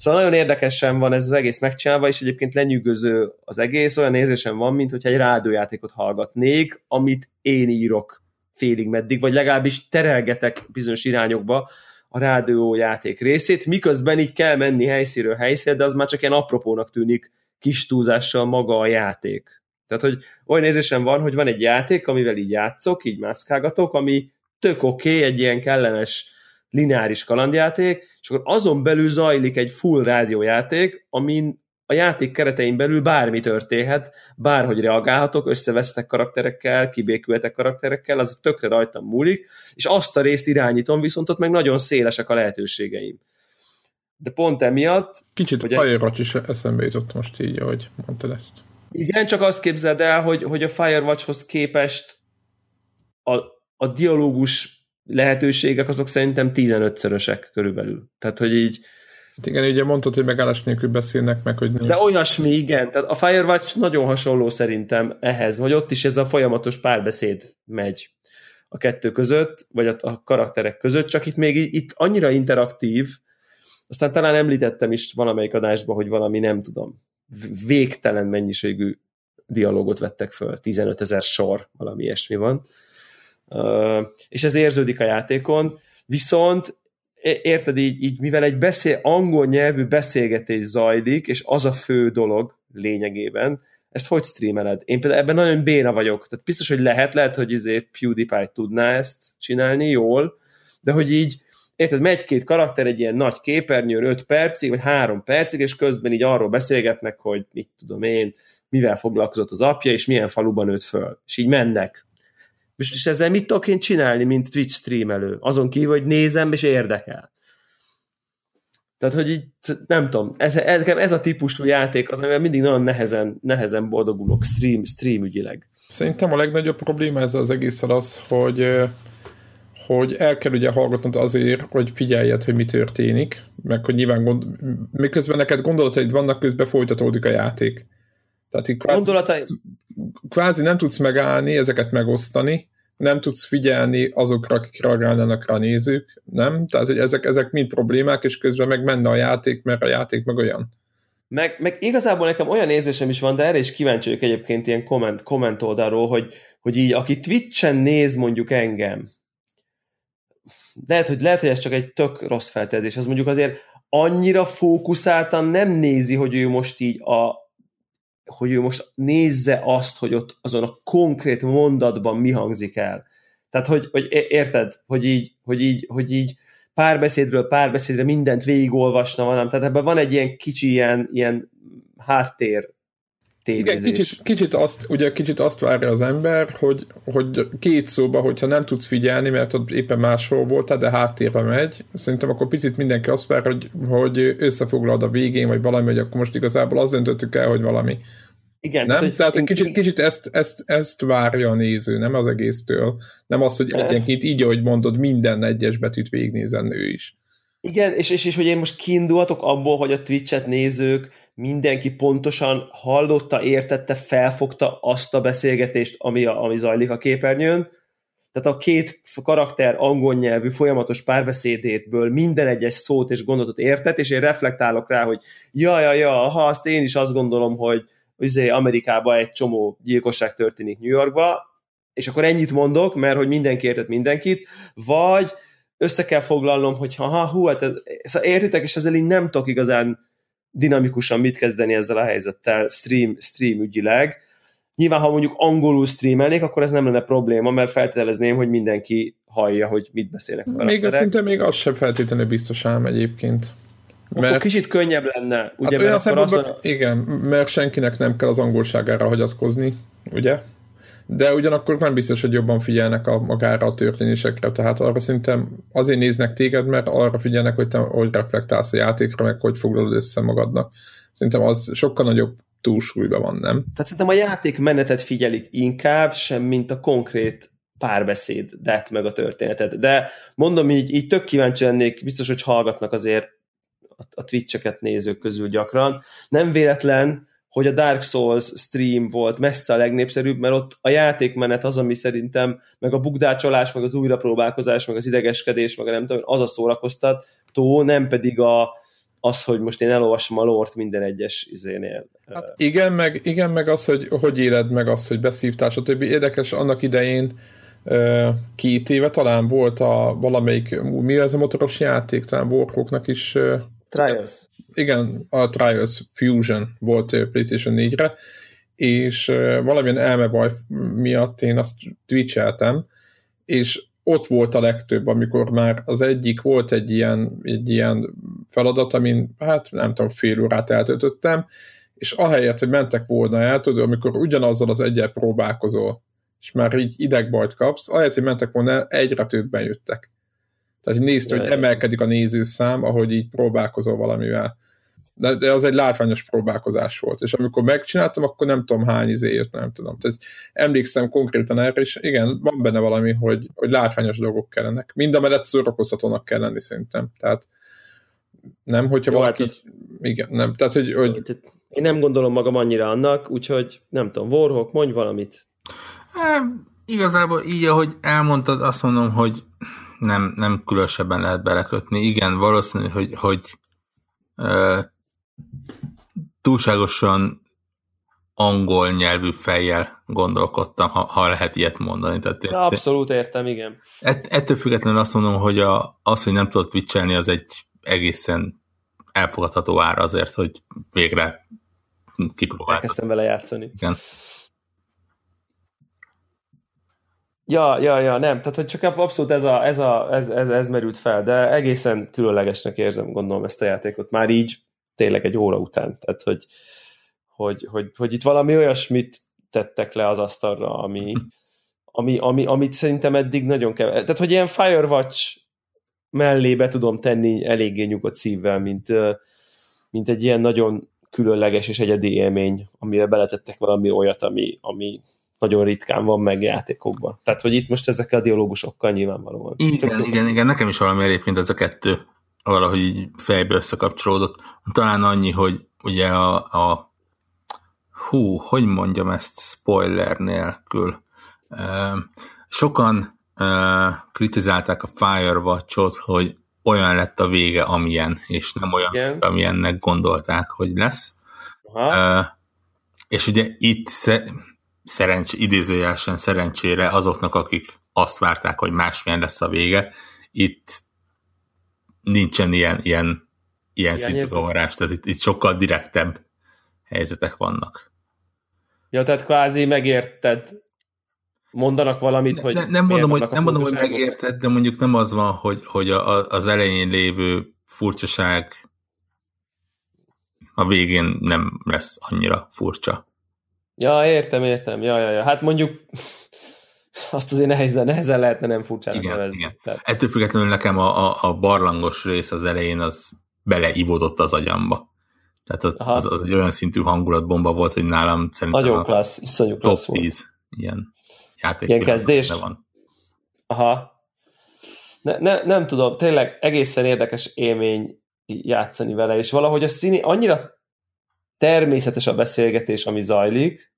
Szóval nagyon érdekesen van ez az egész megcsinálva, és egyébként lenyűgöző az egész, olyan érzésem van, mint hogyha egy rádiójátékot hallgatnék, amit én írok félig meddig, vagy legalábbis terelgetek bizonyos irányokba a rádiójáték részét, miközben így kell menni helyszínről helyszínre, de az már csak ilyen apropónak tűnik kis túlzással maga a játék. Tehát, hogy olyan érzésem van, hogy van egy játék, amivel így játszok, így mászkálgatok, ami tök oké, okay, egy ilyen kellemes lineáris kalandjáték, és akkor azon belül zajlik egy full rádiójáték, amin a játék keretein belül bármi történhet, bárhogy reagálhatok, összevesztek karakterekkel, kibékültek karakterekkel, az tökre rajtam múlik, és azt a részt irányítom, viszont ott meg nagyon szélesek a lehetőségeim. De pont emiatt... Kicsit Firewatch is eszembe jutott most így, ahogy mondtad ezt. Igen, csak azt képzeld el, hogy, hogy a Firewatchhoz képest a, a dialógus lehetőségek azok szerintem 15-szörösek körülbelül. Tehát, hogy így Hát igen, ugye mondtad, hogy megállás nélkül beszélnek meg, hogy... De olyasmi, igen. Tehát a Firewatch nagyon hasonló szerintem ehhez, hogy ott is ez a folyamatos párbeszéd megy a kettő között, vagy a, a karakterek között, csak itt még itt annyira interaktív, aztán talán említettem is valamelyik adásban, hogy valami nem tudom, végtelen mennyiségű dialógot vettek föl, 15 ezer sor, valami ilyesmi van és ez érződik a játékon, viszont érted így, így mivel egy beszél, angol nyelvű beszélgetés zajlik, és az a fő dolog lényegében, ezt hogy streameled? Én például ebben nagyon béna vagyok. Tehát biztos, hogy lehet, lehet, hogy izé PewDiePie tudná ezt csinálni jól, de hogy így, érted, megy két karakter egy ilyen nagy képernyőn 5 percig, vagy 3 percig, és közben így arról beszélgetnek, hogy mit tudom én, mivel foglalkozott az apja, és milyen faluban nőtt föl. És így mennek. És, és ezzel mit tudok én csinálni, mint Twitch streamelő? Azon kívül, hogy nézem és érdekel. Tehát, hogy így, nem tudom, ez, ez, ez a típusú játék az, amivel mindig nagyon nehezen, nehezen boldogulok stream, stream ügyileg. Szerintem a legnagyobb probléma ez az egész az, hogy hogy el kell ugye hallgatnod azért, hogy figyeljed, hogy mi történik, meg hogy nyilván gond, miközben neked gondolataid vannak, közben folytatódik a játék. Tehát így kvázi, Gondolatai... kvázi nem tudsz megállni, ezeket megosztani, nem tudsz figyelni azokra, akik reagálnának rá a nézők, nem? Tehát, hogy ezek, ezek mind problémák, és közben meg menne a játék, mert a játék meg olyan. Meg, meg igazából nekem olyan érzésem is van, de erre is kíváncsi vagyok egyébként ilyen komment, komment oldalról, hogy, hogy így aki Twitch-en néz mondjuk engem, lehet, hogy, lehet, hogy ez csak egy tök rossz feltezés, az mondjuk azért annyira fókuszáltan nem nézi, hogy ő most így a, hogy ő most nézze azt, hogy ott azon a konkrét mondatban mi hangzik el. Tehát, hogy, hogy érted, hogy így, hogy így, hogy így párbeszédről párbeszédre mindent végigolvasna van, tehát ebben van egy ilyen kicsi ilyen, ilyen háttér tévézés. Igen, kicsit, kicsit, azt, ugye kicsit azt várja az ember, hogy, hogy két szóba, hogyha nem tudsz figyelni, mert ott éppen máshol voltál, de háttérbe megy, szerintem akkor picit mindenki azt vár, hogy, hogy összefoglalod a végén, vagy valami, hogy akkor most igazából azt döntöttük el, hogy valami Igen, nem? hogy Tehát én- kicsit, kicsit ezt, ezt, ezt várja a néző, nem az egésztől. Nem az, hogy egyenként így, ahogy mondod, minden egyes betűt végignézen ő is. Igen, és, és, és hogy én most kiindulhatok abból, hogy a Twitch-et nézők mindenki pontosan hallotta, értette, felfogta azt a beszélgetést, ami, a, ami zajlik a képernyőn. Tehát a két karakter angol nyelvű folyamatos párbeszédétből minden egyes szót és gondolatot értett, és én reflektálok rá, hogy ja, ja, ja, ha azt én is azt gondolom, hogy izé, Amerikában egy csomó gyilkosság történik New Yorkba, és akkor ennyit mondok, mert hogy mindenki értett mindenkit, vagy össze kell foglalnom, hogy ha, ha hú, hát ez, szóval értitek, és ezzel így nem tudok igazán dinamikusan mit kezdeni ezzel a helyzettel stream, stream ügyileg. Nyilván, ha mondjuk angolul streamelnék, akkor ez nem lenne probléma, mert feltételezném, hogy mindenki hallja, hogy mit beszélnek a Még karakterek. szinte még az sem feltétlenül biztos ám egyébként. Akkor kicsit könnyebb lenne, ugye, hát olyan mert akkor azt szempontból, igen, mert senkinek nem kell az angolságára hagyatkozni, ugye? De ugyanakkor nem biztos, hogy jobban figyelnek a, magára a történésekre, tehát arra szerintem azért néznek téged, mert arra figyelnek, hogy te hogy reflektálsz a játékra, meg hogy foglalod össze magadnak. Szerintem az sokkal nagyobb túlsúlyban van, nem? Tehát szerintem a játék menetet figyelik inkább, sem mint a konkrét párbeszédet, meg a történetet. De mondom így, így tök kíváncsi lennék, biztos, hogy hallgatnak azért a, a Twitch-eket nézők közül gyakran. Nem véletlen, hogy a Dark Souls stream volt messze a legnépszerűbb, mert ott a játékmenet az, ami szerintem, meg a bugdácsolás, meg az újrapróbálkozás, meg az idegeskedés, meg a nem tudom, az a szórakoztató, nem pedig a, az, hogy most én elolvasom a lort minden egyes izénél. Hát igen, meg, igen, meg az, hogy hogy éled meg azt, hogy beszívtál, stb. Érdekes, annak idején két éve talán volt a valamelyik, mi ez a motoros játék, talán Warhawknak is Trials. Igen, a Trials Fusion volt ö, PlayStation 4-re, és ö, valamilyen elmebaj miatt én azt twitcheltem, és ott volt a legtöbb, amikor már az egyik volt egy ilyen, egy ilyen feladat, amin hát nem tudom, fél órát eltöltöttem, és ahelyett, hogy mentek volna el, tudod, amikor ugyanazzal az egyel próbálkozol, és már így idegbajt kapsz, ahelyett, hogy mentek volna el, egyre többen jöttek. Tehát nézd, hogy emelkedik a nézőszám, ahogy így próbálkozol valamivel. De, de az egy látványos próbálkozás volt. És amikor megcsináltam, akkor nem tudom hány izé jött, nem tudom. Tehát emlékszem konkrétan erre, és igen, van benne valami, hogy, hogy látványos dolgok kellenek. Mind a mellett szórakoztatónak kell lenni szerintem. Tehát nem, hogyha Jó, valaki... hát Igen, nem. Tehát, hogy, hogy Én nem gondolom magam annyira annak, úgyhogy nem tudom, Warhawk, mondj valamit. E, igazából így, ahogy elmondtad, azt mondom, hogy nem, nem különösebben lehet belekötni. Igen, valószínű, hogy, hogy túlságosan angol nyelvű fejjel gondolkodtam, ha, ha lehet ilyet mondani. Tehát, Na, abszolút értem, igen. ett, ettől függetlenül azt mondom, hogy a, az, hogy nem tudod twitchelni, az egy egészen elfogadható ára azért, hogy végre kipróbáltad. Elkezdtem vele játszani. Igen. Ja, ja, ja, nem, tehát hogy csak abszolút ez, a, ez, a, ez, ez, ez merült fel, de egészen különlegesnek érzem, gondolom ezt a játékot, már így tényleg egy óra után, tehát hogy, hogy, hogy, hogy itt valami olyasmit tettek le az asztalra, ami, ami, ami, amit szerintem eddig nagyon kevés. Tehát, hogy ilyen Firewatch mellé be tudom tenni eléggé nyugodt szívvel, mint, mint egy ilyen nagyon különleges és egyedi élmény, amire beletettek valami olyat, ami, ami nagyon ritkán van meg játékokban. Tehát, hogy itt most ezekkel a dialógusokkal nyilvánvalóan. Igen, igen, igen, nekem is valami egyébként ez a kettő valahogy így fejbe összekapcsolódott. Talán annyi, hogy ugye a, a hú, hogy mondjam ezt spoiler nélkül. Sokan kritizálták a Firewatch-ot, hogy olyan lett a vége, amilyen, és nem olyan, Igen. amilyennek gondolták, hogy lesz. Aha. És ugye itt sze, szerencs, idézőjelesen szerencsére azoknak, akik azt várták, hogy másmilyen lesz a vége, itt nincsen ilyen, ilyen, ilyen szintű Hiányérzet? zavarás, tehát itt, itt sokkal direktebb helyzetek vannak. Ja, tehát kvázi megérted, mondanak valamit, hogy ne, nem mondom, hogy, nem mondom, hogy megérted, de mondjuk nem az van, hogy, hogy a, az elején lévő furcsaság a végén nem lesz annyira furcsa. Ja, értem, értem. Ja, ja, ja. Hát mondjuk azt azért nehezen, nehezen lehetne nem furcsának Igen, nevezni. igen. Tehát, Ettől függetlenül nekem a, a, a barlangos rész az elején az beleivódott az agyamba. Tehát az, az, az egy olyan szintű hangulatbomba volt, hogy nálam szerintem Nagyon klassz, iszonyú klassz top 10 volt. ilyen játék. Ilyen kezdés? Van. Aha. Ne, ne, nem tudom, tényleg egészen érdekes élmény játszani vele, és valahogy a színi annyira természetes a beszélgetés, ami zajlik,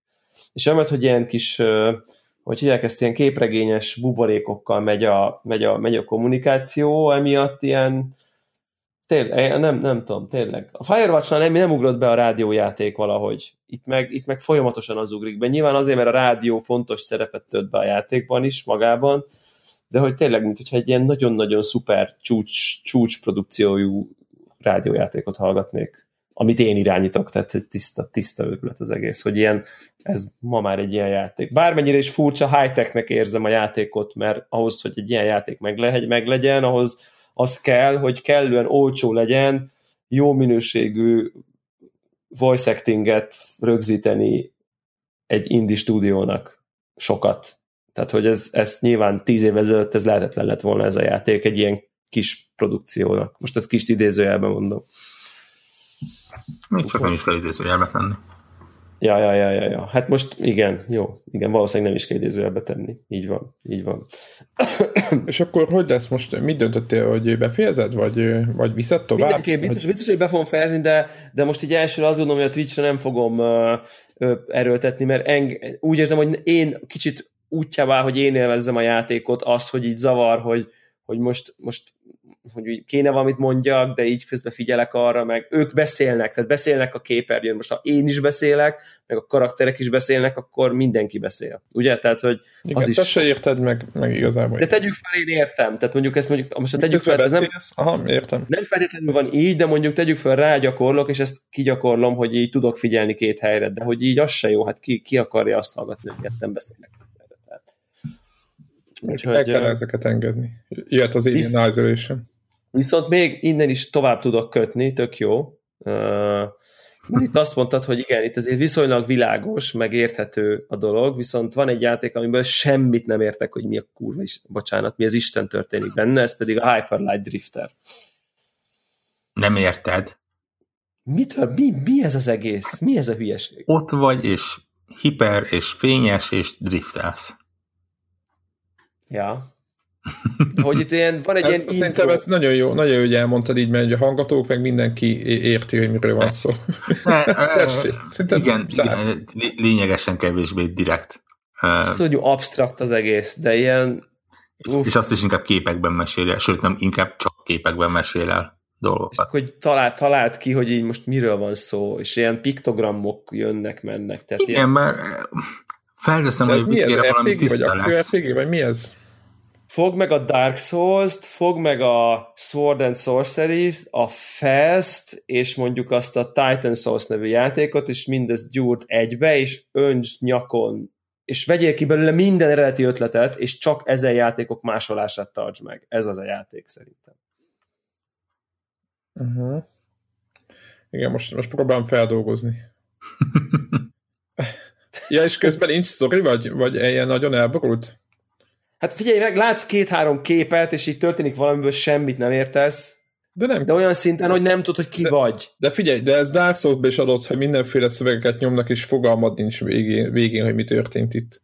és amiatt, hogy ilyen kis, hogy hívják ezt, ilyen képregényes buborékokkal megy a, megy a, megy a kommunikáció, emiatt ilyen tényleg, nem, nem tudom, tényleg. A Firewatch-nál nem, nem ugrott be a rádiójáték valahogy. Itt meg, itt meg folyamatosan az ugrik be. Nyilván azért, mert a rádió fontos szerepet tölt be a játékban is magában, de hogy tényleg, mint hogyha egy ilyen nagyon-nagyon szuper csúcs, csúcs produkciójú rádiójátékot hallgatnék, amit én irányítok, tehát egy tiszta, tiszta ötlet az egész, hogy ilyen, ez ma már egy ilyen játék. Bármennyire is furcsa, high-technek érzem a játékot, mert ahhoz, hogy egy ilyen játék meg, le, meg legyen, ahhoz az kell, hogy kellően olcsó legyen, jó minőségű voice actinget rögzíteni egy indie stúdiónak sokat. Tehát, hogy ez, ez nyilván tíz év ezelőtt ez lehetetlen lett volna ez a játék egy ilyen kis produkciónak. Most ezt kis idézőjelben mondom. Még csak nem is kell idézőjelbe tenni. Ja, ja, ja, ja, ja. Hát most igen, jó, igen, valószínűleg nem is kell idézőjelbe tenni. Így van, így van. És akkor hogy lesz most? Mit döntöttél, hogy befejezed, vagy, vagy viszed tovább? Mindenképp, biztos, biztos, hogy be fogom fejezni, de, de most így elsőre azt gondolom, hogy a Twitch-re nem fogom uh, uh, erőltetni, mert eng, úgy érzem, hogy én kicsit útjává, hogy én élvezzem a játékot, az, hogy így zavar, hogy, hogy most, most hogy kéne valamit mondjak, de így közben figyelek arra, meg ők beszélnek, tehát beszélnek a képernyőn. Most ha én is beszélek, meg a karakterek is beszélnek, akkor mindenki beszél. Ugye? Tehát, hogy Igen, az is... se érted meg, meg igazából. De tegyük fel, én értem. Tehát mondjuk ezt mondjuk, most tegyük fel, ez nem, Aha, értem. nem feltétlenül van így, de mondjuk tegyük fel, rágyakorlok, és ezt kigyakorlom, hogy így tudok figyelni két helyre, de hogy így az se jó, hát ki, ki akarja azt hallgatni, hogy nem beszélnek. Úgyhogy, el kell ezeket engedni. Jöhet az Alien Isolation. Viszont még innen is tovább tudok kötni, tök jó. Uh, itt azt mondtad, hogy igen, itt azért viszonylag világos, meg érthető a dolog, viszont van egy játék, amiből semmit nem értek, hogy mi a kurva is, bocsánat, mi az Isten történik benne, ez pedig a Hyper Light Drifter. Nem érted? Mitől? Mi, mi ez az egész? Mi ez a hülyeség? Ott vagy, és hiper, és fényes, és driftelsz. Ja. Hogy itt ilyen, van egy ez, ilyen Szerintem ez nagyon jó, nagyon jó, hogy elmondtad így, mert a hallgatók meg mindenki érti, hogy miről van szó. igen, igen, lényegesen kevésbé direkt. Ez hogy absztrakt az egész, de ilyen... Uf. És azt is inkább képekben mesél el, sőt nem, inkább csak képekben mesél el dolgokat. És hogy talált, talált ki, hogy így most miről van szó, és ilyen piktogramok jönnek, mennek. Tehát igen, ilyen... mert felteszem, hogy mit kérek valami tisztelet. Vagy mi ez? Fog meg a Dark Souls-t, fog meg a Sword and sorcery a Fast, és mondjuk azt a Titan Souls nevű játékot, és mindez gyúrt egybe, és önts nyakon, és vegyél ki belőle minden eredeti ötletet, és csak ezen játékok másolását tarts meg. Ez az a játék szerintem. Uh-huh. Igen, most, most próbálom feldolgozni. ja, és közben nincs sztori, vagy, vagy ilyen nagyon elborult? Hát figyelj meg, látsz két-három képet, és így történik valamiből semmit nem értesz, de, nem. de olyan szinten, hogy nem tudod, hogy ki de, vagy. De figyelj, de ez Dark souls is adott, hogy mindenféle szövegeket nyomnak, és fogalmad nincs végén, végén, hogy mi történt itt.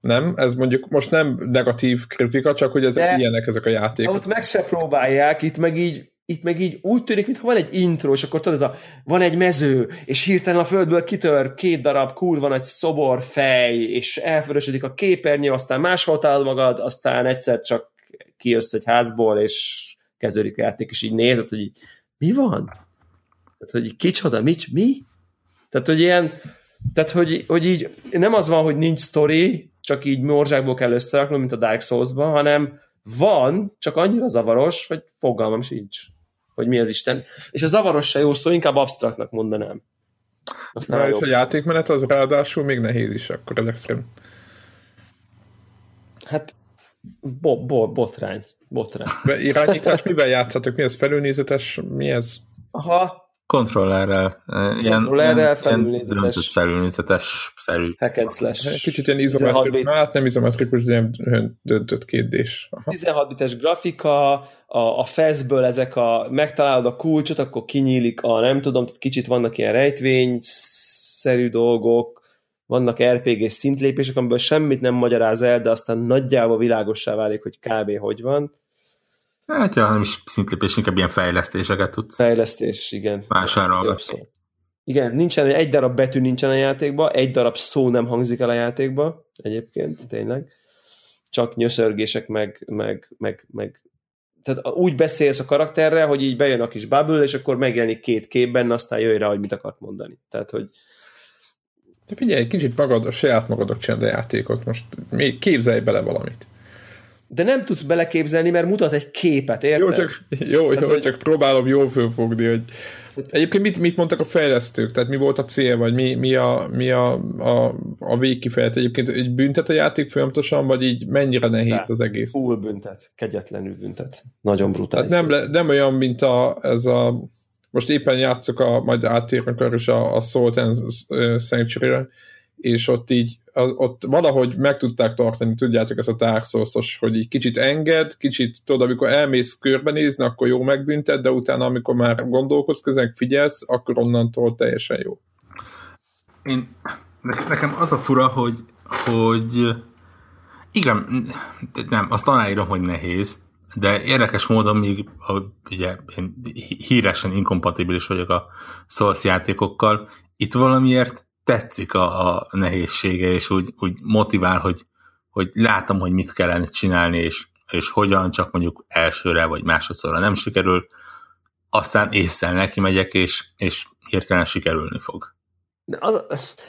Nem? Ez mondjuk most nem negatív kritika, csak hogy ezek de, ilyenek ezek a játékok. Ott meg se próbálják, itt meg így itt meg így úgy tűnik, mintha van egy intro, és akkor tudod, ez a, van egy mező, és hirtelen a földből kitör két darab kurva nagy szobor fej, és elförösödik a képernyő, aztán máshol találod magad, aztán egyszer csak kijössz egy házból, és kezdődik a játék, és így nézed, hogy így, mi van? Tehát, hogy kicsoda, mit, mi? Tehát, hogy ilyen, tehát, hogy, hogy így nem az van, hogy nincs sztori, csak így morzsákból kell összeraknom, mint a Dark Souls-ban, hanem van, csak annyira zavaros, hogy fogalmam sincs hogy mi az Isten. És a zavaros se jó szó, inkább absztraktnak mondanám. Aztán és a játékmenet az ráadásul még nehéz is akkor ezek szerint. Hát bo, bo, botrány. botrány. Irányítás mivel játszatok? Mi ez felülnézetes? Mi ez? Aha, kontrollerrel. Ilyen, Kontrollerrel, ilyen, ilyen felülnézetes. felülnézetes szerű. Hack and slash. Kicsit ilyen 16 izometrikus, hát nem izometrikus, de ilyen döntött kétdés. Aha. 16 bites grafika, a, a feszből ezek a, megtalálod a kulcsot, akkor kinyílik a, nem tudom, tehát kicsit vannak ilyen rejtvény-szerű dolgok, vannak RPG-s szintlépések, amiből semmit nem magyaráz el, de aztán nagyjából világossá válik, hogy kb. hogy van. Hát, ja, nem is szintlépés, inkább ilyen fejlesztéseket tudsz Fejlesztés, igen. szó. Igen, nincsen, egy darab betű nincsen a játékba, egy darab szó nem hangzik el a játékba, egyébként, tényleg. Csak nyöszörgések, meg, meg, meg, meg tehát úgy beszélsz a karakterrel, hogy így bejön a kis bubble, és akkor megjelenik két kép benne, aztán jöjj rá, hogy mit akart mondani. Tehát, hogy De figyelj, kicsit magad, a saját magadok csinálod a játékot, most még képzelj bele valamit. De nem tudsz beleképzelni, mert mutat egy képet, érted? Jó, csak, jó, jó, hogy- csak próbálom jól fölfogni, hogy Egyébként mit, mit mondtak a fejlesztők? Tehát mi volt a cél, vagy mi, mi, a, mi a, a, a végkifejlet? Egyébként egy büntet a játék folyamatosan, vagy így mennyire nehéz De. az egész? Full büntet, kegyetlenül büntet. Nagyon brutális. Tehát nem, le, nem olyan, mint a, ez a most éppen játszok, a, majd áttérünk arra is a, a Salt and sanctuary és ott így, ott valahogy meg tudták tartani, tudjátok, ez a souls hogy így kicsit enged, kicsit, tudod, amikor elmész körbenézni, akkor jó megbüntet, de utána, amikor már gondolkodsz, közben figyelsz, akkor onnantól teljesen jó. Én, ne- nekem az a fura, hogy, hogy igen, nem, azt aláírom, hogy nehéz, de érdekes módon még a, ugye, én hí- híresen inkompatibilis vagyok a Souls játékokkal, itt valamiért tetszik a, a nehézsége, és úgy, úgy motivál, hogy, hogy látom, hogy mit kellene csinálni, és, és hogyan csak mondjuk elsőre vagy másodszorra nem sikerül, aztán észszel neki megyek, és, és hirtelen sikerülni fog. Az,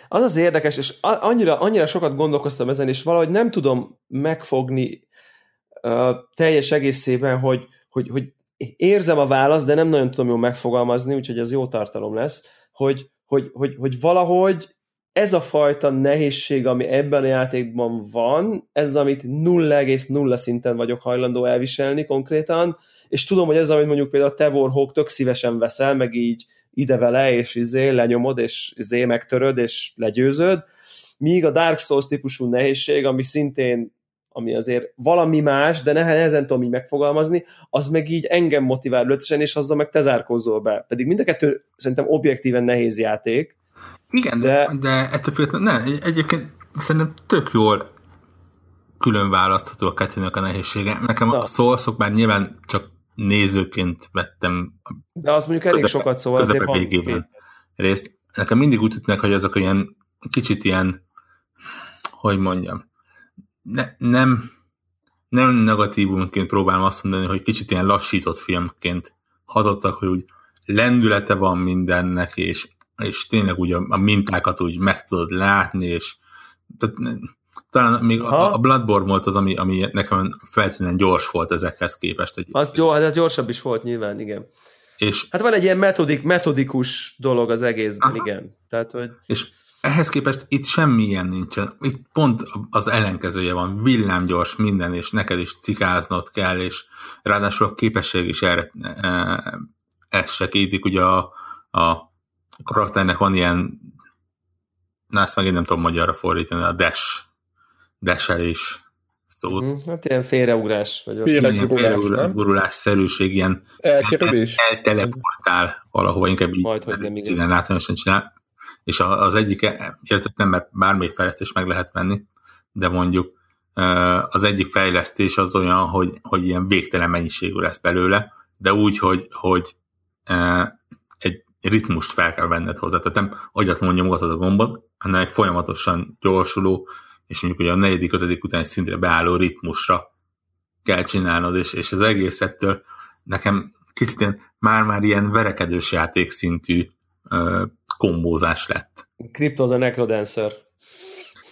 az az érdekes, és annyira, annyira sokat gondolkoztam ezen, és valahogy nem tudom megfogni uh, teljes egészében, hogy, hogy, hogy érzem a választ, de nem nagyon tudom jól megfogalmazni, úgyhogy ez jó tartalom lesz, hogy, hogy, hogy, hogy valahogy ez a fajta nehézség, ami ebben a játékban van, ez, amit 0,0 szinten vagyok hajlandó elviselni konkrétan, és tudom, hogy ez, amit mondjuk például te Warhawk tök szívesen veszel, meg így ide vele, és izé lenyomod, és izé megtöröd, és legyőzöd, míg a Dark Souls típusú nehézség, ami szintén ami azért valami más, de nehezen tudom így megfogalmazni, az meg így engem motivál lötesen, és azzal meg te zárkózol be. Pedig mind a kettő szerintem objektíven nehéz játék. Igen, de, De- ettől függetlenül, ne, egy- egyébként szerintem tök jól külön választható a kettőnek a nehézsége. Nekem Na. a szószok már nyilván csak nézőként vettem De az mondjuk elég Közepe- sokat szól. azért közepe van végében részt. Nekem mindig úgy tűnik, hogy azok ilyen kicsit ilyen, hogy mondjam, ne, nem, nem negatívumként próbálom azt mondani, hogy kicsit ilyen lassított filmként hatottak, hogy úgy lendülete van mindennek, és, és tényleg úgy a, a mintákat úgy meg tudod látni, és tehát, talán még Aha. a, a Bloodborne volt az, ami, ami nekem feltűnően gyors volt ezekhez képest. Egy, Az, jó, hát ez gyorsabb is volt nyilván, igen. és Hát van egy ilyen metodik, metodikus dolog az egészben, Aha. igen. Tehát, hogy És ehhez képest itt semmilyen nincsen. Itt pont az ellenkezője van, villámgyors minden, és neked is cikáznod kell, és ráadásul a képesség is erre e, ezt segítik. Ugye a, a karakternek van ilyen, na ezt megint nem tudom magyarra fordítani, a dash, dashelés szót. hm, hát ilyen félreugrás. Vagy ott. Félre- Ilyen gurulás, nem? félrugurulás szerűség, ilyen Elkerülés? elteleportál valahova, inkább így Majd, hogy nem, igen, látványosan csinál. És az egyik, érted nem, mert bármelyik fejlesztés meg lehet venni, de mondjuk az egyik fejlesztés az olyan, hogy, hogy ilyen végtelen mennyiségű lesz belőle, de úgy, hogy, hogy egy ritmust fel kell venned hozzá. Tehát nem agyatlanul nyomogatod a gombot, hanem egy folyamatosan gyorsuló, és mondjuk ugye a negyedik, ötödik utáni szintre beálló ritmusra kell csinálnod, és, és az egészettől nekem kicsit ilyen, már-már ilyen verekedős játék szintű ö, kombózás lett. Crypto the Necrodancer.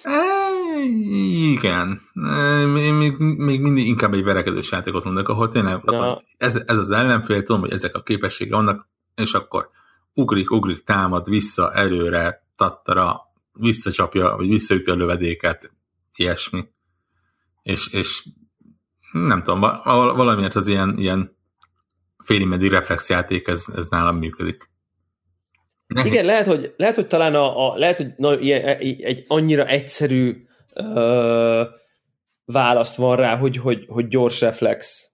E, igen. Én még, még mindig inkább egy verekedős játékot mondok, ahol tényleg Ja. ez, ez az ellenfél, tudom, hogy ezek a képességek vannak, és akkor ugrik, ugrik, támad, vissza, erőre, tattara, visszacsapja, vagy visszaüti a lövedéket, ilyesmi. És, és nem tudom, val- valamiért az ilyen, ilyen félimedi reflexjáték, ez, ez nálam működik. Igen, lehet, hogy, lehet, hogy talán a, a lehet, hogy na, ilyen, egy, egy annyira egyszerű ö, válasz van rá, hogy, hogy, hogy gyors reflex,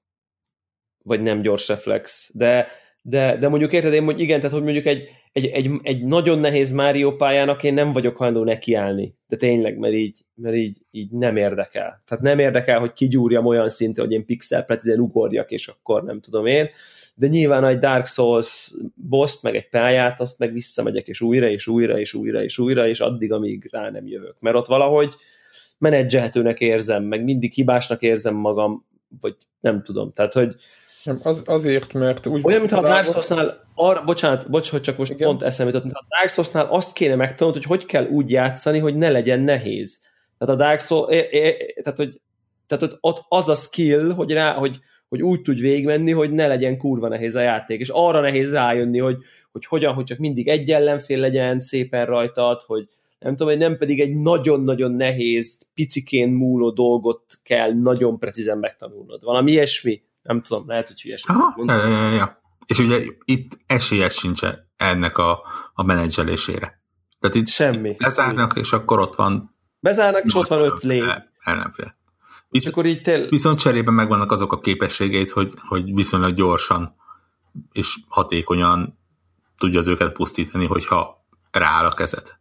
vagy nem gyors reflex, de, de, de mondjuk érted, én hogy igen, tehát hogy mondjuk egy, egy, egy, egy nagyon nehéz Mario pályának én nem vagyok hajlandó nekiállni, de tényleg, mert így, mert így, így nem érdekel. Tehát nem érdekel, hogy kigyúrjam olyan szintre, hogy én pixel precízen ugorjak, és akkor nem tudom én, de nyilván egy Dark Souls boss meg egy pályát, azt meg visszamegyek, és újra, és újra, és újra, és újra, és addig, amíg rá nem jövök. Mert ott valahogy menedzselhetőnek érzem, meg mindig hibásnak érzem magam, vagy nem tudom. Tehát, hogy nem, az, azért, mert úgy... Olyan, mintha a Dark Souls-nál, arra, bocsánat, bocs, hogy csak most Igen. pont eszembe jutott, mintha a Dark Souls-nál azt kéne megtanulni, hogy hogy kell úgy játszani, hogy ne legyen nehéz. Tehát a Dark Souls, é, é, tehát, hogy, tehát hogy ott az a skill, hogy, rá, hogy, hogy úgy tudj végigmenni, hogy ne legyen kurva nehéz a játék, és arra nehéz rájönni, hogy, hogy hogyan, hogy csak mindig egy ellenfél legyen szépen rajtad, hogy nem tudom, hogy nem pedig egy nagyon-nagyon nehéz, picikén múló dolgot kell nagyon precízen megtanulnod. Valami ilyesmi, nem tudom, lehet, hogy hülyeség. ja, ja, ja. És ugye itt esélyed sincs ennek a, a menedzselésére. Tehát itt Semmi. lezárnak, és akkor ott van Bezárnak, és ott van öt lé. Ellenfél. Viszont, akkor így tél... viszont cserében megvannak azok a képességeit, hogy, hogy viszonylag gyorsan és hatékonyan tudjad őket pusztítani, hogyha rááll a kezed.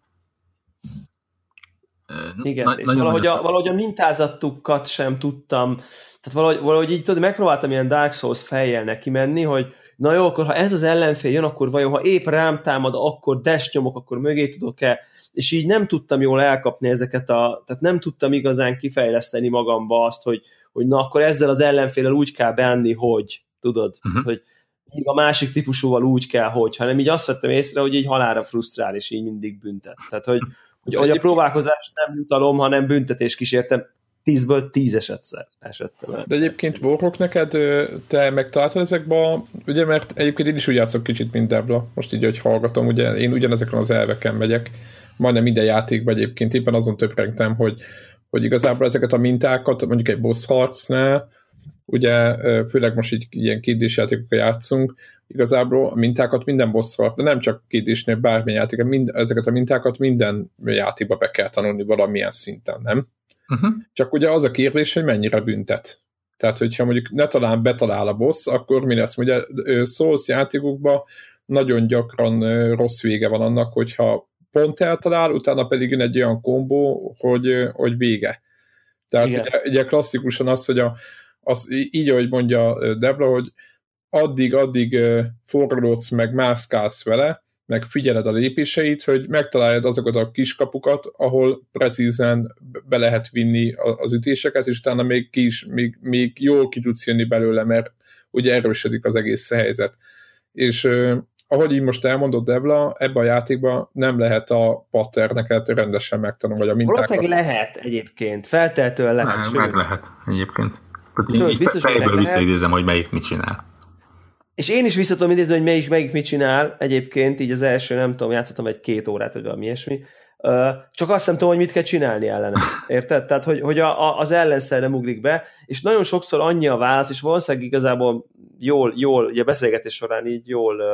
Igen, Na, és valahogy a, valahogy a mintázatukat sem tudtam, tehát valahogy, valahogy így tudod, megpróbáltam ilyen Dark Souls fejjel neki menni, hogy na jó, akkor ha ez az ellenfél jön, akkor vajon, ha épp rám támad, akkor dash nyomok, akkor mögé tudok-e, és így nem tudtam jól elkapni ezeket a, tehát nem tudtam igazán kifejleszteni magamba azt, hogy, hogy na akkor ezzel az ellenféllel úgy kell bánni, hogy, tudod, uh-huh. hogy a másik típusúval úgy kell, hogy, hanem így azt vettem észre, hogy így halára frusztrál, és így mindig büntet. Tehát, hogy, hogy, hogy a próbálkozás nem jutalom, hanem büntetés kísértem, tízből tíz esettszer esettem De egyébként Warhawk neked, te megtaláltad ezekbe, ugye, mert egyébként én is úgy játszok kicsit, mint Debla, most így, hogy hallgatom, ugye én ugyanezeken az elveken megyek, majdnem minden játékban egyébként éppen azon töprengtem, hogy, hogy igazából ezeket a mintákat, mondjuk egy boss harcnál, ugye főleg most így ilyen kétdés játékokkal játszunk, igazából a mintákat minden boss harc, de nem csak kétdésnél bármilyen játék, mind, ezeket a mintákat minden játékba be kell tanulni valamilyen szinten, nem? Uh-huh. Csak ugye az a kérdés, hogy mennyire büntet. Tehát, hogyha mondjuk ne talán betalál a boss, akkor mi lesz? Ugye Souls játékokban nagyon gyakran rossz vége van annak, hogyha pont eltalál, utána pedig jön egy olyan kombó, hogy, hogy vége. Tehát ugye, ugye klasszikusan az, hogy a, az, így, ahogy mondja Debra, hogy addig-addig forródsz meg mászkálsz vele, meg figyeled a lépéseit, hogy megtaláljad azokat a kiskapukat, ahol precízen be lehet vinni az ütéseket, és utána még, ki is, még, még jól ki tudsz jönni belőle, mert ugye erősödik az egész helyzet. És ahogy így most elmondott Devla, ebbe a játékban nem lehet a patterneket rendesen megtanulni, vagy a mintákat. Valószínűleg lehet egyébként, feltehetően lehet. Nem, meg lehet egyébként. Tudod, így fejből visszaidézem, hogy melyik mit csinál. És én is visszatom idézni, hogy melyik, melyik mit csinál. Egyébként így az első, nem tudom, játszottam egy két órát, vagy valami ilyesmi. Csak azt nem tudom, hogy mit kell csinálni ellene. Érted? Tehát, hogy, hogy a, a, az ellenszer nem ugrik be, és nagyon sokszor annyi a válasz, és valószínűleg igazából jól, jól, ugye a beszélgetés során így jól uh,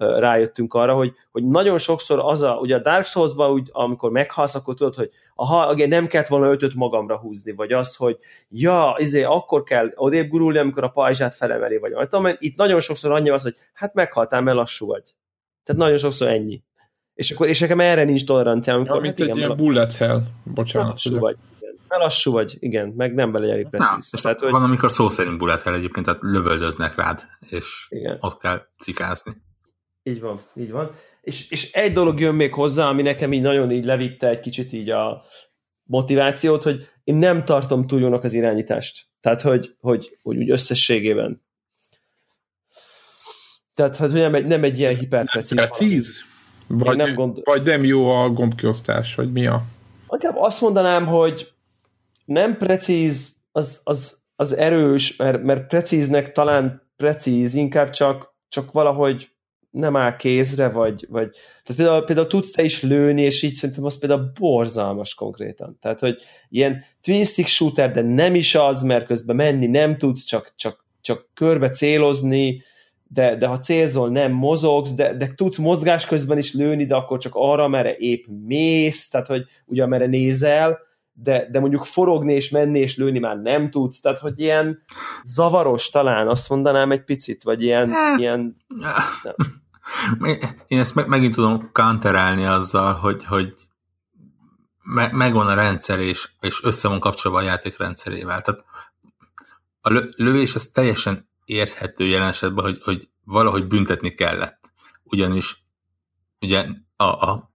rájöttünk arra, hogy, hogy nagyon sokszor az a, ugye a Dark Souls-ban, úgy, amikor meghalsz, akkor tudod, hogy aha, ugye nem kellett volna ötöt magamra húzni, vagy az, hogy ja, izé, akkor kell odébb gurulni, amikor a pajzsát felemeli, vagy majd tudom, itt nagyon sokszor annyi az, hogy hát meghaltál, mert lassú vagy. Tehát nagyon sokszor ennyi. És akkor és nekem erre nincs toleranciám. Amikor, ja, mint hát egy igen, ilyen bullet hell, bocsánat. Lassú vagy. Igen. lassú vagy, igen, meg nem bele elég precíz. Tehát, hogy... Van, amikor szó szerint bullet hell egyébként, tehát lövöldöznek rád, és igen. ott kell cikázni. Így van, így van. És, és egy dolog jön még hozzá, ami nekem így nagyon így levitte egy kicsit így a motivációt, hogy én nem tartom túl jónak az irányítást. Tehát, hogy, hogy, hogy úgy összességében. Tehát, hogy nem egy, nem egy ilyen hiperprecíz. Precíz? Vagy nem, gond... vagy nem jó a gombkiosztás, vagy mi a... Inkább azt mondanám, hogy nem precíz, az, az, az erős, mert, mert precíznek talán precíz, inkább csak, csak valahogy nem áll kézre, vagy, vagy tehát például, például tudsz te is lőni, és így szerintem az például borzalmas konkrétan. Tehát, hogy ilyen twin stick shooter, de nem is az, mert közben menni nem tudsz, csak, csak, csak körbe célozni, de, de ha célzol, nem mozogsz, de, de tudsz mozgás közben is lőni, de akkor csak arra, merre épp mész, tehát hogy ugye merre nézel, de, de mondjuk forogni és menni és lőni már nem tudsz, tehát hogy ilyen zavaros talán, azt mondanám egy picit, vagy ilyen... ilyen nem. Én ezt meg, megint tudom counterálni azzal, hogy, hogy me, megvan a rendszer, és, és össze van kapcsolva a játék rendszerével. Tehát a lövés az teljesen érthető jelen esetben, hogy, hogy valahogy büntetni kellett. Ugyanis ugye a, a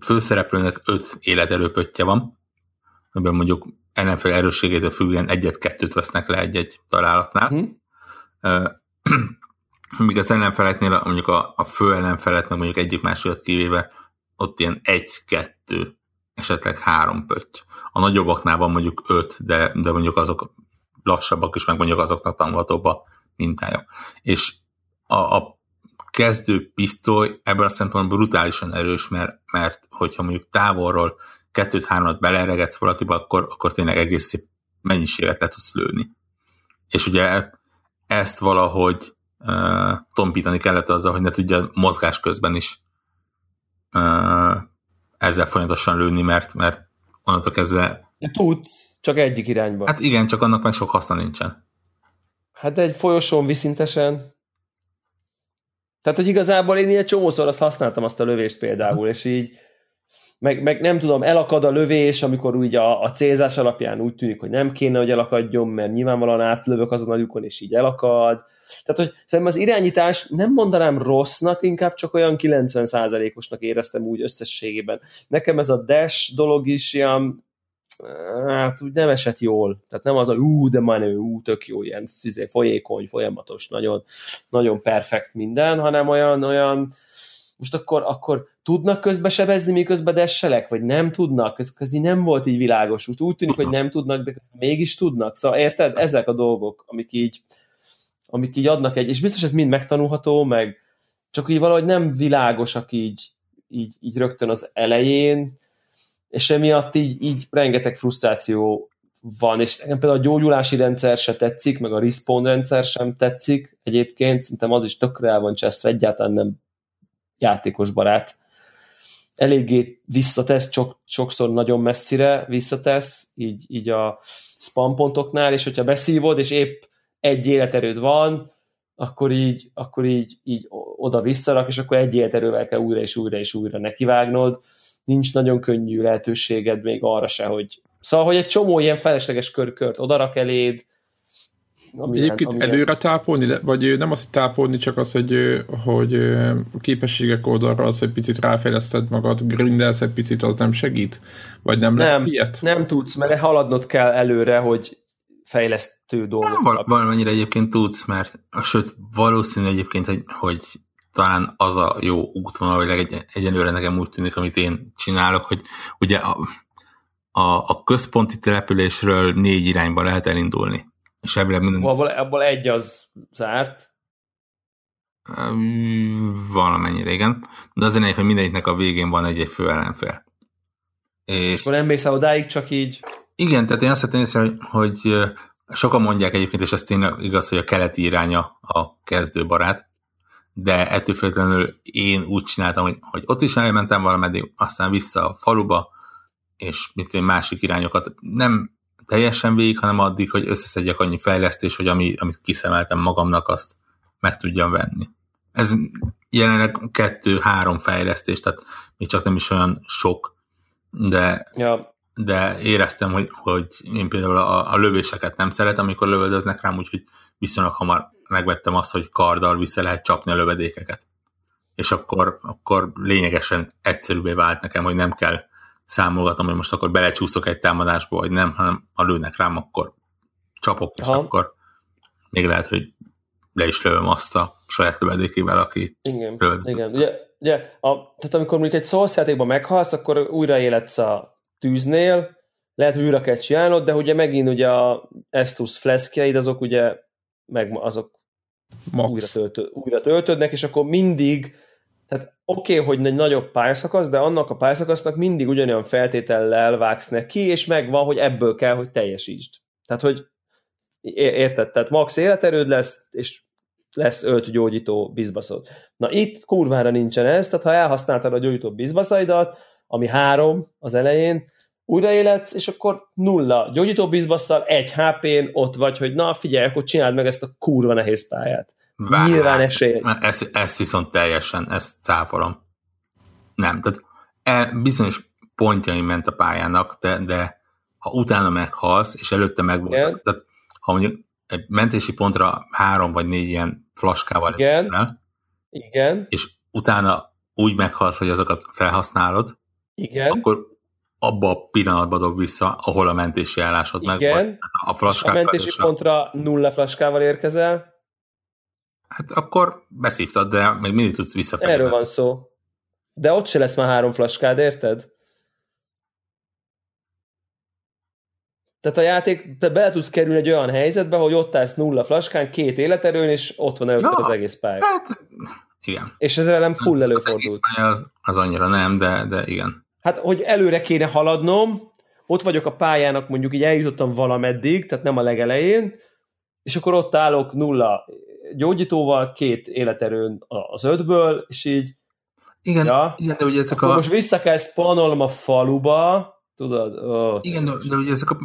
főszereplőnek öt életerőpöttje van, amiben mondjuk ellenfél erősségétől függően egyet-kettőt vesznek le egy-egy találatnál. Hmm. Míg az ellenfeleknél mondjuk a, a fő ellenfelet, mondjuk egyik másikat kivéve, ott ilyen egy-kettő, esetleg három pötty. A nagyobbaknál van mondjuk öt, de, de mondjuk azok lassabbak is, meg mondjuk azoknak tanulhatóbb a mintája. És a, a kezdő pisztoly ebben a szempontból brutálisan erős, mert, mert hogyha mondjuk távolról kettőt-hármat beleregetsz valakibe, akkor, akkor tényleg egész szép mennyiséget le tudsz lőni. És ugye ezt valahogy uh, tompítani kellett azzal, hogy ne tudja mozgás közben is uh, ezzel folyamatosan lőni, mert, mert onnantól kezdve... Tudsz, csak egyik irányba. Hát igen, csak annak meg sok haszna nincsen. Hát egy folyosón viszintesen. Tehát, hogy igazából én ilyen csomószor azt használtam azt a lövést például, és így meg, meg nem tudom, elakad a lövés, amikor úgy a, a célzás alapján úgy tűnik, hogy nem kéne, hogy elakadjon, mert nyilvánvalóan átlövök azon a lyukon, és így elakad. Tehát, hogy szerintem az irányítás nem mondanám rossznak, inkább csak olyan 90%-osnak éreztem úgy összességében. Nekem ez a dash dolog is ilyen hát úgy nem esett jól. Tehát nem az a ú, de menő, ú, tök jó, ilyen fizé, folyékony, folyamatos, nagyon, nagyon perfekt minden, hanem olyan, olyan, most akkor, akkor tudnak közbesebezni, miközben desselek, vagy nem tudnak, ez közben nem volt így világos. Úgy, úgy tűnik, hogy nem tudnak, de mégis tudnak. Szóval érted? Ezek a dolgok, amik így, amik így adnak egy, és biztos ez mind megtanulható, meg csak így valahogy nem világosak így, így, így rögtön az elején, és emiatt így, így rengeteg frusztráció van, és nekem például a gyógyulási rendszer se tetszik, meg a respawn rendszer sem tetszik egyébként, szerintem az is tökre el van cseszve, egyáltalán nem játékos barát. Eléggé visszatesz, sok, sokszor nagyon messzire visszatesz, így, így a spam pontoknál, és hogyha beszívod, és épp egy életerőd van, akkor így, akkor így, így oda visszarak, és akkor egy életerővel kell újra és újra és újra nekivágnod nincs nagyon könnyű lehetőséged még arra se, hogy Szóval, hogy egy csomó ilyen felesleges körkört odarak eléd, Amilyen, Egyébként amilyen... előre tápolni, vagy nem az, hogy tápolni, csak az, hogy, hogy képességek oldalra az, hogy picit ráfejleszted magad, grindelsz egy picit, az nem segít? Vagy nem, nem lehet ilyet? Nem tudsz, mert haladnod kell előre, hogy fejlesztő dolgok. Val- valamennyire egyébként tudsz, mert sőt, valószínű egyébként, hogy, hogy talán az a jó útvonal, vagy egy, egyenlőre nekem úgy tűnik, amit én csinálok, hogy ugye a, a, a központi településről négy irányba lehet elindulni. És ebből minden... Abból, abból egy az zárt. Valamennyire, igen. De az lényeg, hogy mindegyiknek a végén van egy-egy fő ellenfél. És... Akkor nem mész odáig, csak így... Igen, tehát én azt szeretném észre, hogy, hogy sokan mondják egyébként, és ez tényleg igaz, hogy a keleti iránya a kezdőbarát, de ettől függetlenül én úgy csináltam, hogy, hogy ott is elmentem valameddig, aztán vissza a faluba, és mit én másik irányokat nem teljesen végig, hanem addig, hogy összeszedjek annyi fejlesztés, hogy ami, amit kiszemeltem magamnak, azt meg tudjam venni. Ez jelenleg kettő-három fejlesztés, tehát még csak nem is olyan sok, de, ja. de éreztem, hogy, hogy én például a, a lövéseket nem szeretem, amikor lövöldöznek rám, úgyhogy viszonylag hamar megvettem azt, hogy karddal vissza lehet csapni a lövedékeket. És akkor, akkor lényegesen egyszerűbbé vált nekem, hogy nem kell számolgatnom, hogy most akkor belecsúszok egy támadásba, vagy nem, hanem ha lőnek rám, akkor csapok, és Aha. akkor még lehet, hogy le is lövöm azt a saját lövedékével, aki Igen, igen. Ugye, ugye a, tehát amikor mondjuk egy Souls játékban meghalsz, akkor újra életsz a tűznél, lehet, hogy újra kell csinálnod, de ugye megint ugye a Estus fleszkjeid, azok ugye meg azok újra, töltő, újra töltődnek, és akkor mindig, tehát oké, okay, hogy egy nagyobb pályaszakasz, de annak a pályaszakasznak mindig ugyanolyan feltétellel vágsz neki, és megvan, hogy ebből kell, hogy teljesítsd. Tehát, hogy érted, tehát max életerőd lesz, és lesz öt gyógyító bizbaszod. Na itt kurvára nincsen ez, tehát ha elhasználtad a gyógyító bizbaszaidat, ami három az elején, újraéletsz, és akkor nulla gyógyító bizbasszal, egy HP-n ott vagy, hogy na figyelj, akkor csináld meg ezt a kurva nehéz pályát. Bár, Nyilván esély. Ezt, ezt viszont teljesen, ezt cáfolom. Nem, tehát el, bizonyos pontjai ment a pályának, de, de ha utána meghalsz, és előtte meg volt, tehát ha mondjuk egy mentési pontra három vagy négy ilyen flaskával Igen. El, Igen. és utána úgy meghalsz, hogy azokat felhasználod, Igen. akkor abba a pillanatba dob vissza, ahol a mentési állásod Igen. meg volt. A, a mentési pontra nulla flaskával érkezel. Hát akkor beszívtad, de még mindig tudsz visszafelé. Erről van szó. De ott se lesz már három flaskád, érted? Tehát a játék, te be tudsz kerülni egy olyan helyzetbe, hogy ott állsz nulla flaskán, két életerőn, és ott van előtted ja, az egész pálya. Hát, igen. És ez velem full előfordult. Az, az, az annyira nem, de, de igen. Hát, hogy előre kéne haladnom, ott vagyok a pályának, mondjuk így eljutottam valameddig, tehát nem a legelején, és akkor ott állok nulla gyógyítóval, két életerőn az ötből, és így igen, ja, igen de ugye ezek a... most vissza kell spawnolnom a faluba, tudod? Oh, igen, de, de ugye ezek a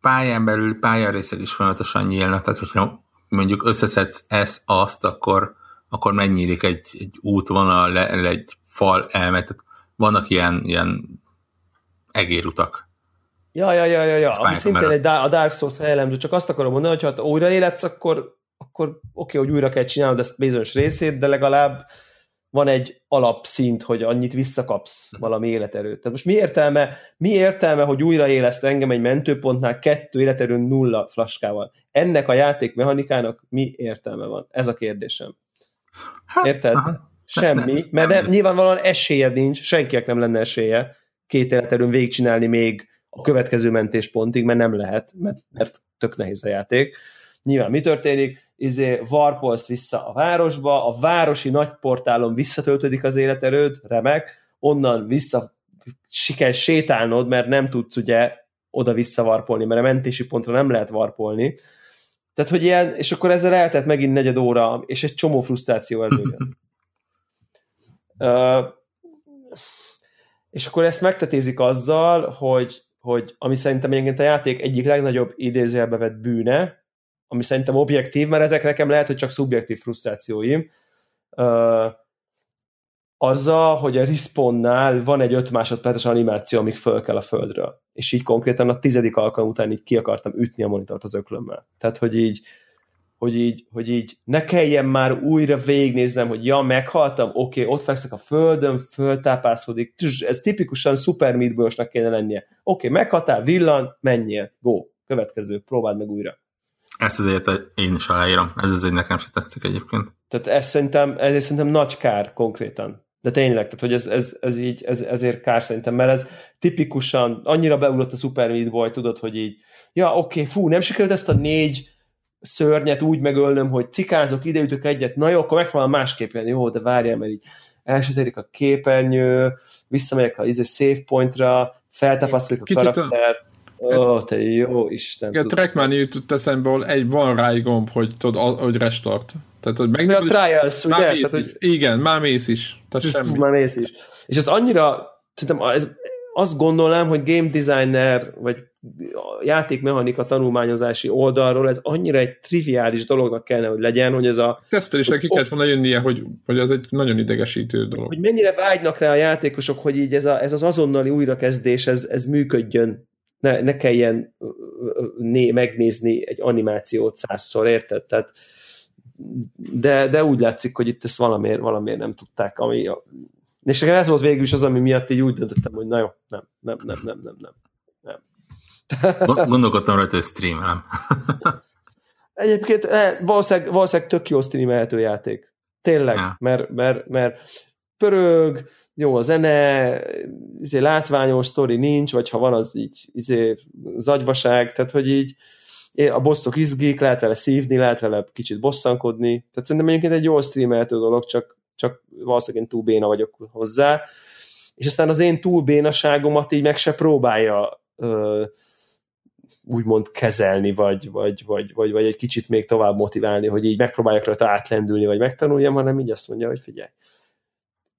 pályán belül pályarészek is folyamatosan nyílnak, tehát hogyha mondjuk összeszedsz ezt, azt, akkor, akkor megnyílik egy, egy útvonal, le, egy fal elmet, vannak ilyen, ilyen egérutak. Ja, ja, ja, ja, ja. ami szintén egy, a Dark Souls jellemző, csak azt akarom mondani, hogy ha újra életsz, akkor, akkor oké, okay, hogy újra kell csinálnod ezt bizonyos részét, de legalább van egy alapszint, hogy annyit visszakapsz valami életerőt. Tehát most mi értelme, mi értelme, hogy újraéleszt engem egy mentőpontnál kettő életerő nulla flaskával? Ennek a játék mechanikának mi értelme van? Ez a kérdésem. Hát, Érted? Aha. Semmi, mert nem, nyilvánvalóan esélyed nincs, senkinek nem lenne esélye két életerőn végigcsinálni még a következő mentéspontig, mert nem lehet, mert, mert tök nehéz a játék. Nyilván mi történik? Izé, varpolsz vissza a városba, a városi nagyportálon visszatöltődik az életerőd, remek, onnan vissza siker sétálnod, mert nem tudsz ugye oda-vissza varpolni, mert a mentési pontra nem lehet varpolni. Tehát, hogy ilyen, és akkor ezzel eltelt megint negyed óra, és egy csomó frusztráció előjön. uh, és akkor ezt megtetézik azzal, hogy, hogy ami szerintem egyébként a játék egyik legnagyobb idézőjelbe vett bűne, ami szerintem objektív, mert ezek nekem lehet, hogy csak szubjektív frusztrációim, uh, azzal, hogy a respawnnál van egy 5 másodperces animáció, amíg föl kell a földről. És így konkrétan a tizedik alkalom után így ki akartam ütni a monitort az öklömmel. Tehát, hogy így, hogy így, hogy így ne kelljen már újra végignéznem, hogy ja, meghaltam, oké, okay, ott fekszek a földön, föltápászkodik, ez tipikusan Super Meat kéne lennie. Oké, okay, meghaltál, villan, menjél, go, következő, próbáld meg újra. Ezt azért én is aláírom, ez azért nekem se tetszik egyébként. Tehát ez szerintem, ez szerintem nagy kár konkrétan. De tényleg, tehát hogy ez, ez, ez így, ez, ezért kár szerintem, mert ez tipikusan annyira beugrott a Super Meat Boy, tudod, hogy így, ja, oké, okay, fú, nem sikerült ezt a négy szörnyet úgy megölnöm, hogy cikázok, ideütök egyet, na jó, akkor megpróbálom másképp jönni, jó, de várjál, mert így elsötérik a képernyő, visszamegyek a izé, save pointra, feltapasztolik a karakter, Ó, oh, te jó Isten. A trackman jutott eszembe, egy van rá egy gomb, hogy tudod, hogy restart. Tehát, hogy meg, a trials, ugye? Tehát, hogy... Igen, már mész is. Tehát semmi. Már mész is. És ezt annyira, szerintem ez, azt gondolom, hogy game designer, vagy játékmechanika tanulmányozási oldalról ez annyira egy triviális dolognak kellene, hogy legyen, hogy ez a... Tesztelésre ki kellett volna jönnie, hogy, hogy ez egy nagyon idegesítő dolog. Hogy mennyire vágynak rá a játékosok, hogy így ez, a, ez az azonnali újrakezdés, ez, ez működjön ne, ne kelljen né, megnézni egy animációt százszor, érted? Tehát, de, de úgy látszik, hogy itt ezt valamiért, valamiért nem tudták, ami a, és ez volt végül is az, ami miatt így úgy döntöttem, hogy na jó, nem, nem, nem, nem, nem, nem. nem. Gondolkodtam rajta, hogy streamelem. Egyébként eh, valószínűleg, valószínűleg tök jó streamelhető játék. Tényleg, ja. mert, mert, mert pörög, jó a zene, izé, látványos sztori nincs, vagy ha van, az így izé, zagyvaság, tehát hogy így a bosszok izgik, lehet vele szívni, lehet vele kicsit bosszankodni, tehát szerintem egyébként egy jól streamelhető dolog, csak, csak valószínűleg túl béna vagyok hozzá, és aztán az én túl bénaságomat így meg se próbálja ö, úgymond kezelni, vagy, vagy, vagy, vagy, vagy egy kicsit még tovább motiválni, hogy így megpróbáljak rajta átlendülni, vagy megtanuljam, hanem így azt mondja, hogy figyelj,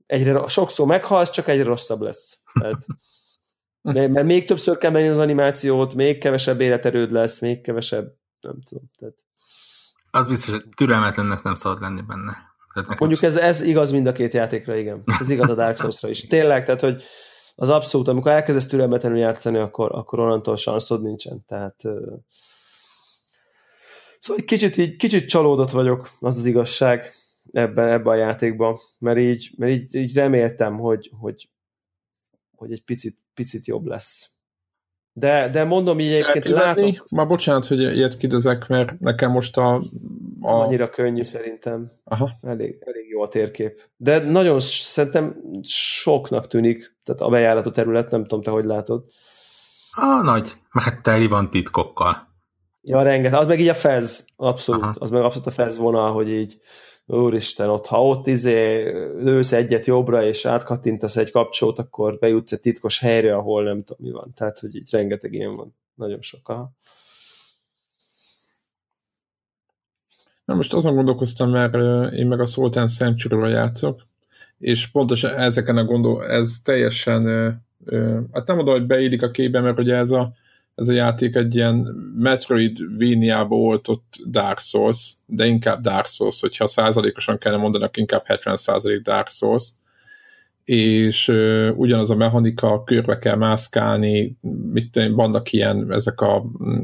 egyre sokszor meghalsz, csak egyre rosszabb lesz. Tehát, mert még többször kell menni az animációt, még kevesebb életerőd lesz, még kevesebb, nem tudom. Tehát... Az biztos, hogy türelmetlennek nem szabad lenni benne. Tehát Mondjuk ez, ez igaz mind a két játékra, igen. Ez igaz a Dark Souls-ra is. Tényleg, tehát, hogy az abszolút, amikor elkezdesz türelmetlenül játszani, akkor, akkor onnantól sanszod nincsen. Tehát, szóval kicsit, így, kicsit csalódott vagyok, az az igazság ebben, ebben a játékban, mert így, mert így, így reméltem, hogy, hogy, hogy egy picit, picit jobb lesz. De, de mondom így egyébként látom... Már bocsánat, hogy ilyet kidezek, mert nekem most a... a... Annyira könnyű szerintem. Aha. Elég, elég jó a térkép. De nagyon szerintem soknak tűnik, tehát a bejáratú terület, nem tudom, te hogy látod. Ah, nagy, mert hát teli van titkokkal. Ja, rengeteg. Az meg így a fez, abszolút. Aha. Az meg abszolút a fez vonal, hogy így úristen, ott, ha ott izé lősz egyet jobbra, és átkattintasz egy kapcsolót, akkor bejutsz egy titkos helyre, ahol nem tudom mi van. Tehát, hogy így rengeteg ilyen van. Nagyon sok. Aha. Na most azon gondolkoztam, mert én meg a Sultan century játszok, és pontosan ezeken a gondol, ez teljesen, hát nem oda, hogy beillik a képbe, mert ugye ez a ez a játék egy ilyen Metroidvania-ba oltott Dark Souls, de inkább Dark Souls, hogyha százalékosan kellene mondanak, inkább 70 százalék Dark Souls, és uh, ugyanaz a mechanika, körbe kell mászkálni, mit, vannak ilyen ezek a mm,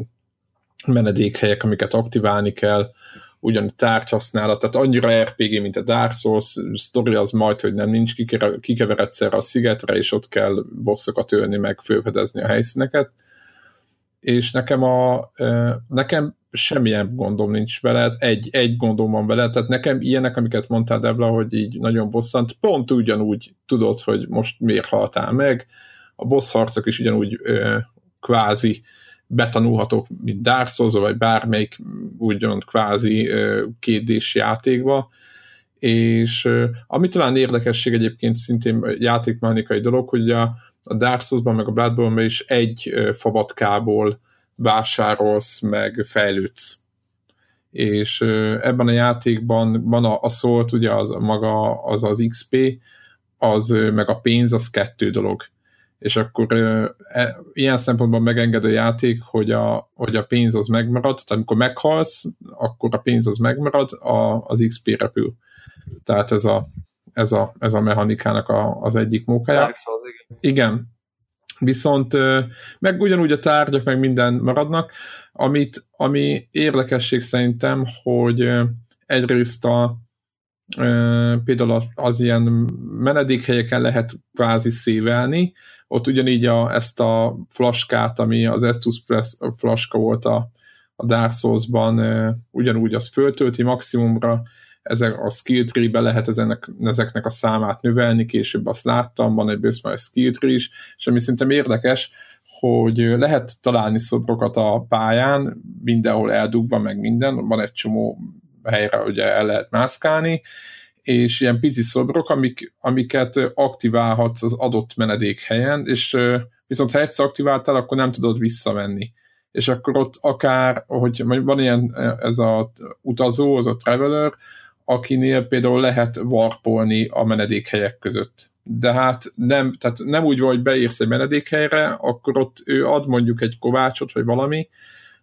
menedékhelyek, amiket aktiválni kell, ugyan tárgyhasználat, tehát annyira RPG, mint a Dark Souls, sztori az majd, hogy nem nincs, kikeveredsz erre a szigetre, és ott kell bosszokat ölni, meg fölfedezni a helyszíneket, és nekem, a, nekem semmilyen gondom nincs vele, egy, egy gondom van vele, tehát nekem ilyenek, amiket mondtál Debla, hogy így nagyon bosszant, pont ugyanúgy tudod, hogy most miért haltál meg, a boss harcok is ugyanúgy ö, kvázi betanulhatók, mint Dark Souls, vagy bármelyik úgymond kvázi kétdés játékba, és ö, ami talán érdekesség egyébként szintén játékmechanikai dolog, hogy a, a Dark Souls-ban, meg a bloodborne is egy fabatkából vásárolsz, meg fejlődsz. És ebben a játékban van a, a szólt, ugye az maga az az XP, az meg a pénz, az kettő dolog. És akkor e, ilyen szempontból megenged a játék, hogy a, hogy a pénz az megmarad, tehát amikor meghalsz, akkor a pénz az megmarad, a, az XP repül. Tehát ez a, ez a, ez a mechanikának a, az egyik mókája. igen. Viszont meg ugyanúgy a tárgyak, meg minden maradnak, amit, ami érdekesség szerintem, hogy egyrészt a, például az ilyen menedékhelyeken lehet kvázi szévelni, ott ugyanígy a, ezt a flaskát, ami az Estus Press flaska volt a, a Dark Souls-ban, ugyanúgy az föltölti maximumra, ezek a skill tree-be lehet ezenek, ezeknek a számát növelni, később azt láttam, van egy bőszmár skill tree is, és ami szerintem érdekes, hogy lehet találni szobrokat a pályán, mindenhol eldugva, meg minden, van egy csomó helyre, ugye el lehet mászkálni, és ilyen pici szobrok, amik, amiket aktiválhatsz az adott menedékhelyen, és viszont ha egyszer aktiváltál, akkor nem tudod visszamenni. És akkor ott akár, hogy van ilyen ez a utazó, az a traveler, akinél például lehet warpolni a menedékhelyek között. De hát nem, tehát nem úgy van, hogy beírsz egy menedékhelyre, akkor ott ő ad mondjuk egy kovácsot, vagy valami,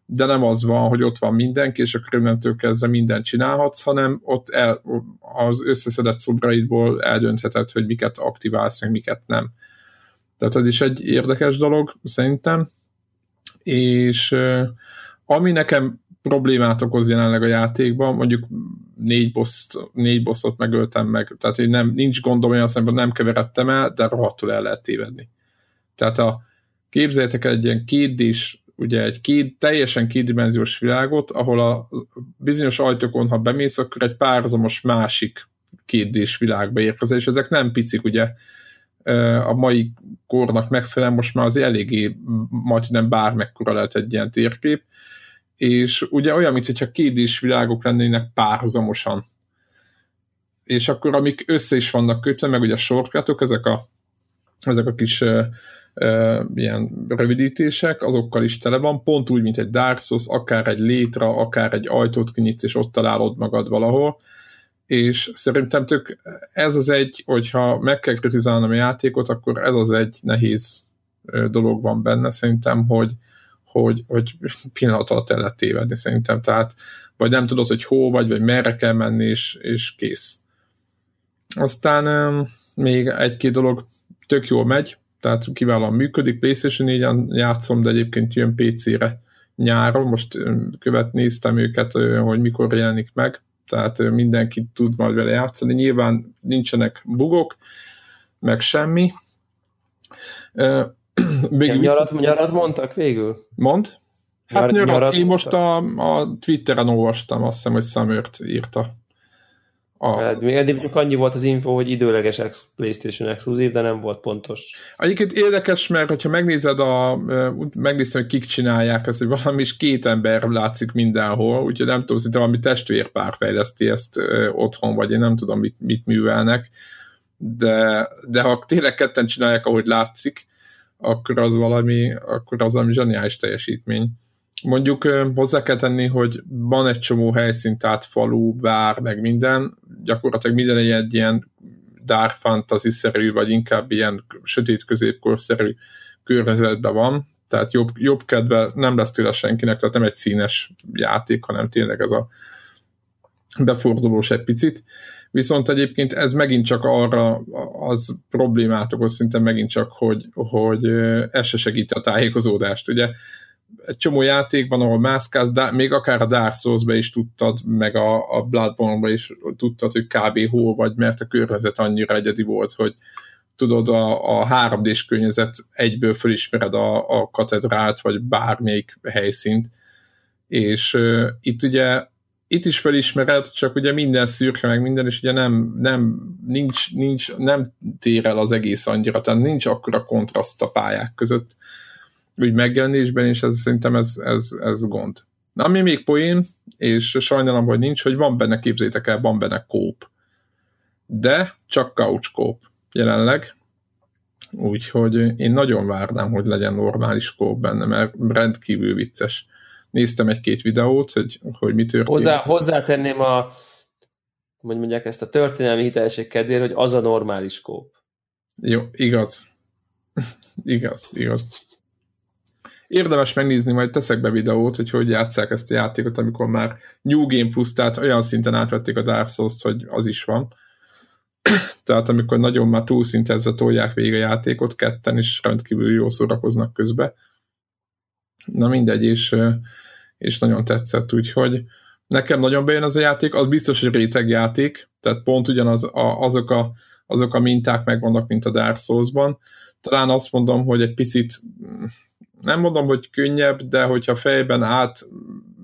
de nem az van, hogy ott van mindenki, és akkor innentől kezdve mindent csinálhatsz, hanem ott el, az összeszedett szobraidból eldöntheted, hogy miket aktiválsz, meg miket nem. Tehát ez is egy érdekes dolog, szerintem. És ami nekem problémát okoz jelenleg a játékban, mondjuk négy, boss, négy bosszot megöltem meg, tehát hogy nem, nincs gondom olyan szemben, nem keveredtem el, de rohadtul el lehet tévedni. Tehát a, képzeljétek egy ilyen kétdés, ugye egy két, teljesen kétdimenziós világot, ahol a bizonyos ajtókon, ha bemész, akkor egy párhuzamos másik kétdés világba érkezel, és ezek nem picik, ugye a mai kornak megfelelően most már az eléggé majdnem bármekkora lehet egy ilyen térkép, és ugye olyan, mintha kédés világok lennének párhuzamosan. És akkor amik össze is vannak kötve, meg ugye a shortcutok, ezek a, ezek a kis uh, ilyen rövidítések, azokkal is tele van, pont úgy, mint egy Dark Souls, akár egy létra, akár egy ajtót kinyitsz, és ott találod magad valahol, és szerintem tök ez az egy, hogyha meg kell kritizálnom a játékot, akkor ez az egy nehéz dolog van benne, szerintem, hogy, hogy, hogy pillanat alatt el lehet tévedni szerintem, tehát vagy nem tudod, hogy hol vagy, vagy merre kell menni, és, és kész. Aztán még egy-két dolog. Tök jól megy, tehát kiválóan működik, PlayStation 4-en játszom, de egyébként jön PC-re nyáron, most követ néztem őket, hogy mikor jelenik meg, tehát mindenki tud majd vele játszani, nyilván nincsenek bugok, meg semmi. Még ja, nyarat, nyarat mondtak végül? Mond? Hát Nyar, nyarat, nyarat én most a, a Twitteren olvastam, azt hiszem, hogy Samört írta. A... Hát, még eddig csak annyi volt az info, hogy időleges ex- PlayStation exkluzív, de nem volt pontos. Egyébként érdekes, mert hogyha megnézed, a, megnézed, hogy kik csinálják ezt, hogy valami is két ember látszik mindenhol, úgyhogy nem tudom, hogy valami testvérpár fejleszti ezt otthon, vagy én nem tudom, mit, mit művelnek, de, de ha tényleg ketten csinálják, ahogy látszik, akkor az valami, akkor az valami zseniális teljesítmény. Mondjuk hozzá kell tenni, hogy van egy csomó helyszín, tehát falu, vár, meg minden, gyakorlatilag minden egy ilyen dark fantasy-szerű, vagy inkább ilyen sötét középkorszerű környezetben van, tehát jobb, jobb kedve nem lesz tőle senkinek, tehát nem egy színes játék, hanem tényleg ez a befordulós egy picit. Viszont egyébként ez megint csak arra az problémát okoz szinte megint csak, hogy, hogy ez se segíti a tájékozódást. Ugye egy csomó játékban, ahol mászkálsz, de még akár a Dark souls is tudtad, meg a, a Bloodborne-ba is tudtad, hogy kb. hol vagy, mert a környezet annyira egyedi volt, hogy tudod, a, a 3D-s környezet egyből fölismered a, a katedrált, vagy bármelyik helyszínt, és uh, itt ugye itt is felismered, csak ugye minden szürke, meg minden, és ugye nem, nem, nincs, nincs, nem tér el az egész annyira, tehát nincs akkora kontraszt a pályák között, úgy megjelenésben, és ez, szerintem ez, ez, ez gond. Na, ami még poén, és sajnálom, hogy nincs, hogy van benne, képzétek el, van benne kóp. De csak couch kóp jelenleg. Úgyhogy én nagyon várnám, hogy legyen normális kóp benne, mert rendkívül vicces. Néztem egy-két videót, hogy, hogy mi történt. Hozzá, hozzátenném a hogy mondják ezt a történelmi hitelesség kedvéért, hogy az a normális kóp. Jó, igaz. igaz, igaz. Érdemes megnézni, majd teszek be videót, hogy hogy játsszák ezt a játékot, amikor már New Game Plus, tehát olyan szinten átvették a Dark souls hogy az is van. tehát amikor nagyon már túlszintezve tolják végig a játékot ketten, és rendkívül jól szórakoznak közbe. Na mindegy, és, és nagyon tetszett, úgyhogy nekem nagyon bejön az a játék, az biztos, hogy réteg játék, tehát pont ugyanaz a, azok, a, azok a minták megvannak, mint a Dark Souls-ban. Talán azt mondom, hogy egy picit nem mondom, hogy könnyebb, de hogyha fejben át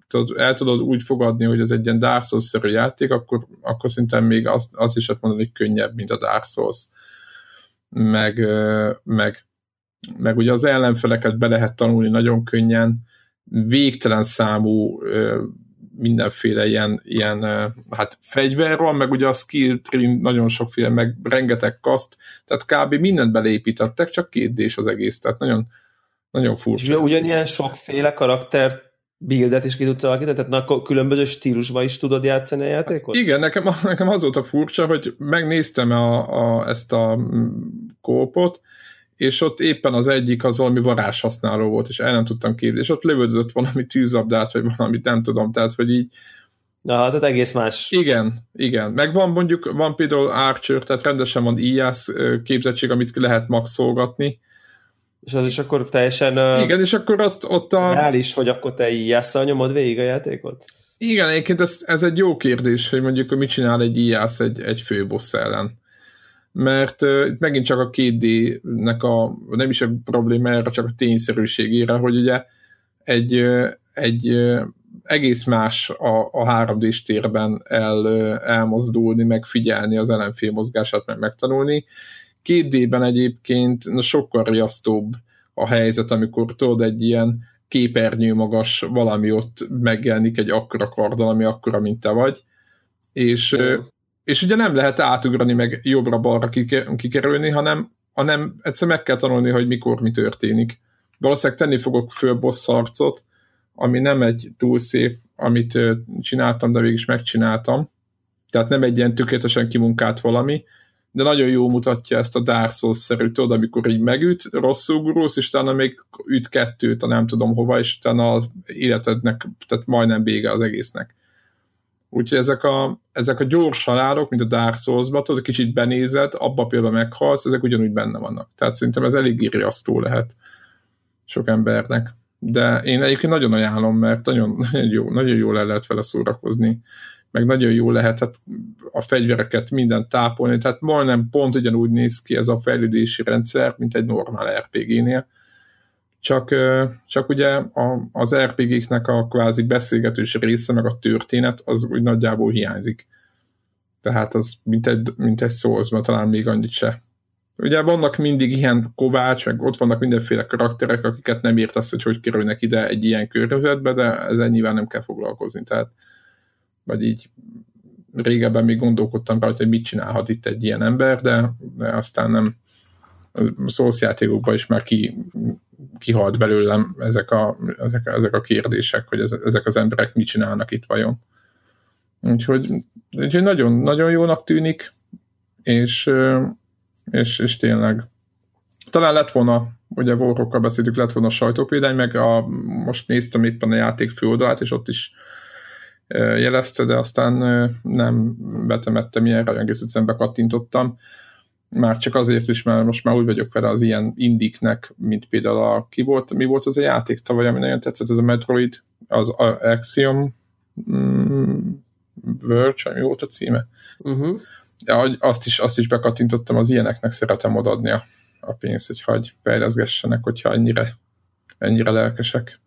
tudod, el tudod úgy fogadni, hogy ez egy ilyen Dark Souls-szerű játék, akkor, akkor szerintem még azt, az is azt mondom, hogy könnyebb, mint a Dark Souls. Meg, meg, meg ugye az ellenfeleket be lehet tanulni nagyon könnyen, végtelen számú mindenféle ilyen, ilyen hát fegyver van, meg ugye a skill tree nagyon sokféle, meg rengeteg kaszt, tehát kb. mindent beleépítettek, csak két d az egész, tehát nagyon, nagyon furcsa. És ugyanilyen sokféle karakter buildet is ki tudsz alakítani, tehát na, különböző stílusban is tudod játszani a játékot? Igen, nekem, nekem az volt a furcsa, hogy megnéztem a, a, ezt a mm, kópot, és ott éppen az egyik az valami varázs használó volt, és el nem tudtam képzelni, és ott lövödzött valami tűzabdát, vagy valamit nem tudom, tehát hogy így Na, hát egész más. Igen, igen. Meg van mondjuk, van például Archer, tehát rendesen van IAS képzettség, amit lehet maxolgatni, és az is akkor teljesen... Igen, és akkor azt ott a... Reális, hogy akkor te IAS-szal nyomod végig a játékot? Igen, egyébként ez, ez egy jó kérdés, hogy mondjuk mit csinál egy IAS egy, egy főbossz ellen. Mert itt megint csak a 2D-nek a, nem is a problémára, csak a tényszerűségére, hogy ugye egy, egy egész más a, a 3D-s térben el, elmozdulni, megfigyelni az ellenfél mozgását, meg megtanulni, Két D-ben egyébként na, sokkal riasztóbb a helyzet, amikor tudod egy ilyen képernyő magas valami ott megjelenik egy akkora kardal, ami akkora, mint te vagy, és, és ugye nem lehet átugrani meg jobbra-balra kikerülni, hanem hanem egyszer meg kell tanulni, hogy mikor mi történik. Valószínűleg tenni fogok föl boss harcot, ami nem egy túl szép, amit csináltam, de végig is megcsináltam. Tehát nem egy ilyen tökéletesen kimunkált valami, de nagyon jó mutatja ezt a Dark Souls-szerű, tudod, amikor így megüt, rosszul gurulsz, és utána még üt kettőt, a nem tudom hova, és utána az életednek, tehát majdnem vége az egésznek. Úgyhogy ezek a, ezek a gyors halálok, mint a Dark Souls-ba, tudod, kicsit benézed, abba például meghalsz, ezek ugyanúgy benne vannak. Tehát szerintem ez elég riasztó lehet sok embernek. De én egyébként nagyon ajánlom, mert nagyon, nagyon, jó, nagyon jól el lehet vele szórakozni meg nagyon jó lehet hát a fegyvereket minden tápolni, tehát majdnem pont ugyanúgy néz ki ez a fejlődési rendszer, mint egy normál RPG-nél. Csak, csak ugye az RPG-knek a kvázi beszélgetős része, meg a történet, az úgy nagyjából hiányzik. Tehát az mint egy, mint egy szózban, talán még annyit se. Ugye vannak mindig ilyen kovács, meg ott vannak mindenféle karakterek, akiket nem értesz, hogy hogy kerülnek ide egy ilyen környezetbe, de ezzel nyilván nem kell foglalkozni. Tehát vagy így régebben még gondolkodtam rajta, hogy mit csinálhat itt egy ilyen ember, de, de aztán nem a szószjátékokban is már ki, kihalt belőlem ezek a, ezek, ezek a kérdések, hogy ez, ezek az emberek mit csinálnak itt vajon. Úgyhogy, úgyhogy nagyon, nagyon jónak tűnik, és, és, és tényleg talán lett volna, ugye Warhawkkal beszéltük, lett volna a sajtópéldány, meg a, most néztem éppen a játék főoldalát, és ott is jelezte, de aztán nem betemettem ilyenre, egész egyszerűen bekattintottam. Már csak azért is, mert most már úgy vagyok vele az ilyen indiknek, mint például a, ki volt, mi volt az a játék tavaly, ami nagyon tetszett, ez a Metroid, az Axiom mm, Verge, mi volt a címe? Uh-huh. Ja, azt, is, azt is bekattintottam, az ilyeneknek szeretem odaadni a, a pénzt, hogy hagy fejleszgessenek, hogyha ennyire, ennyire lelkesek.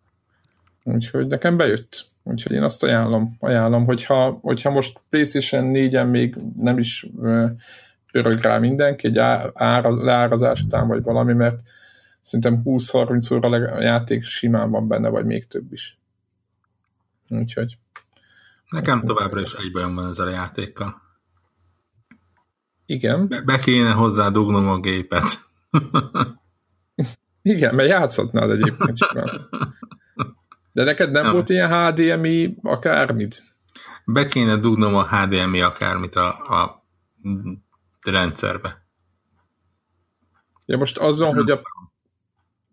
Úgyhogy nekem bejött. Úgyhogy én azt ajánlom, ajánlom hogyha, hogyha most PlayStation 4-en még nem is pörög rá mindenki egy ára, leárazás után, vagy valami, mert szerintem 20-30 óra a játék simán van benne, vagy még több is. Úgyhogy. Nekem továbbra is egy bajom van ezzel a játékkal. Igen. Be, be kéne hozzá dugnom a gépet. Igen, mert játszhatnád egyébként De neked nem, nem. volt ilyen HDMI akármit? Be kéne dugnom a HDMI akármit a, a rendszerbe. Ja most azon, hogy a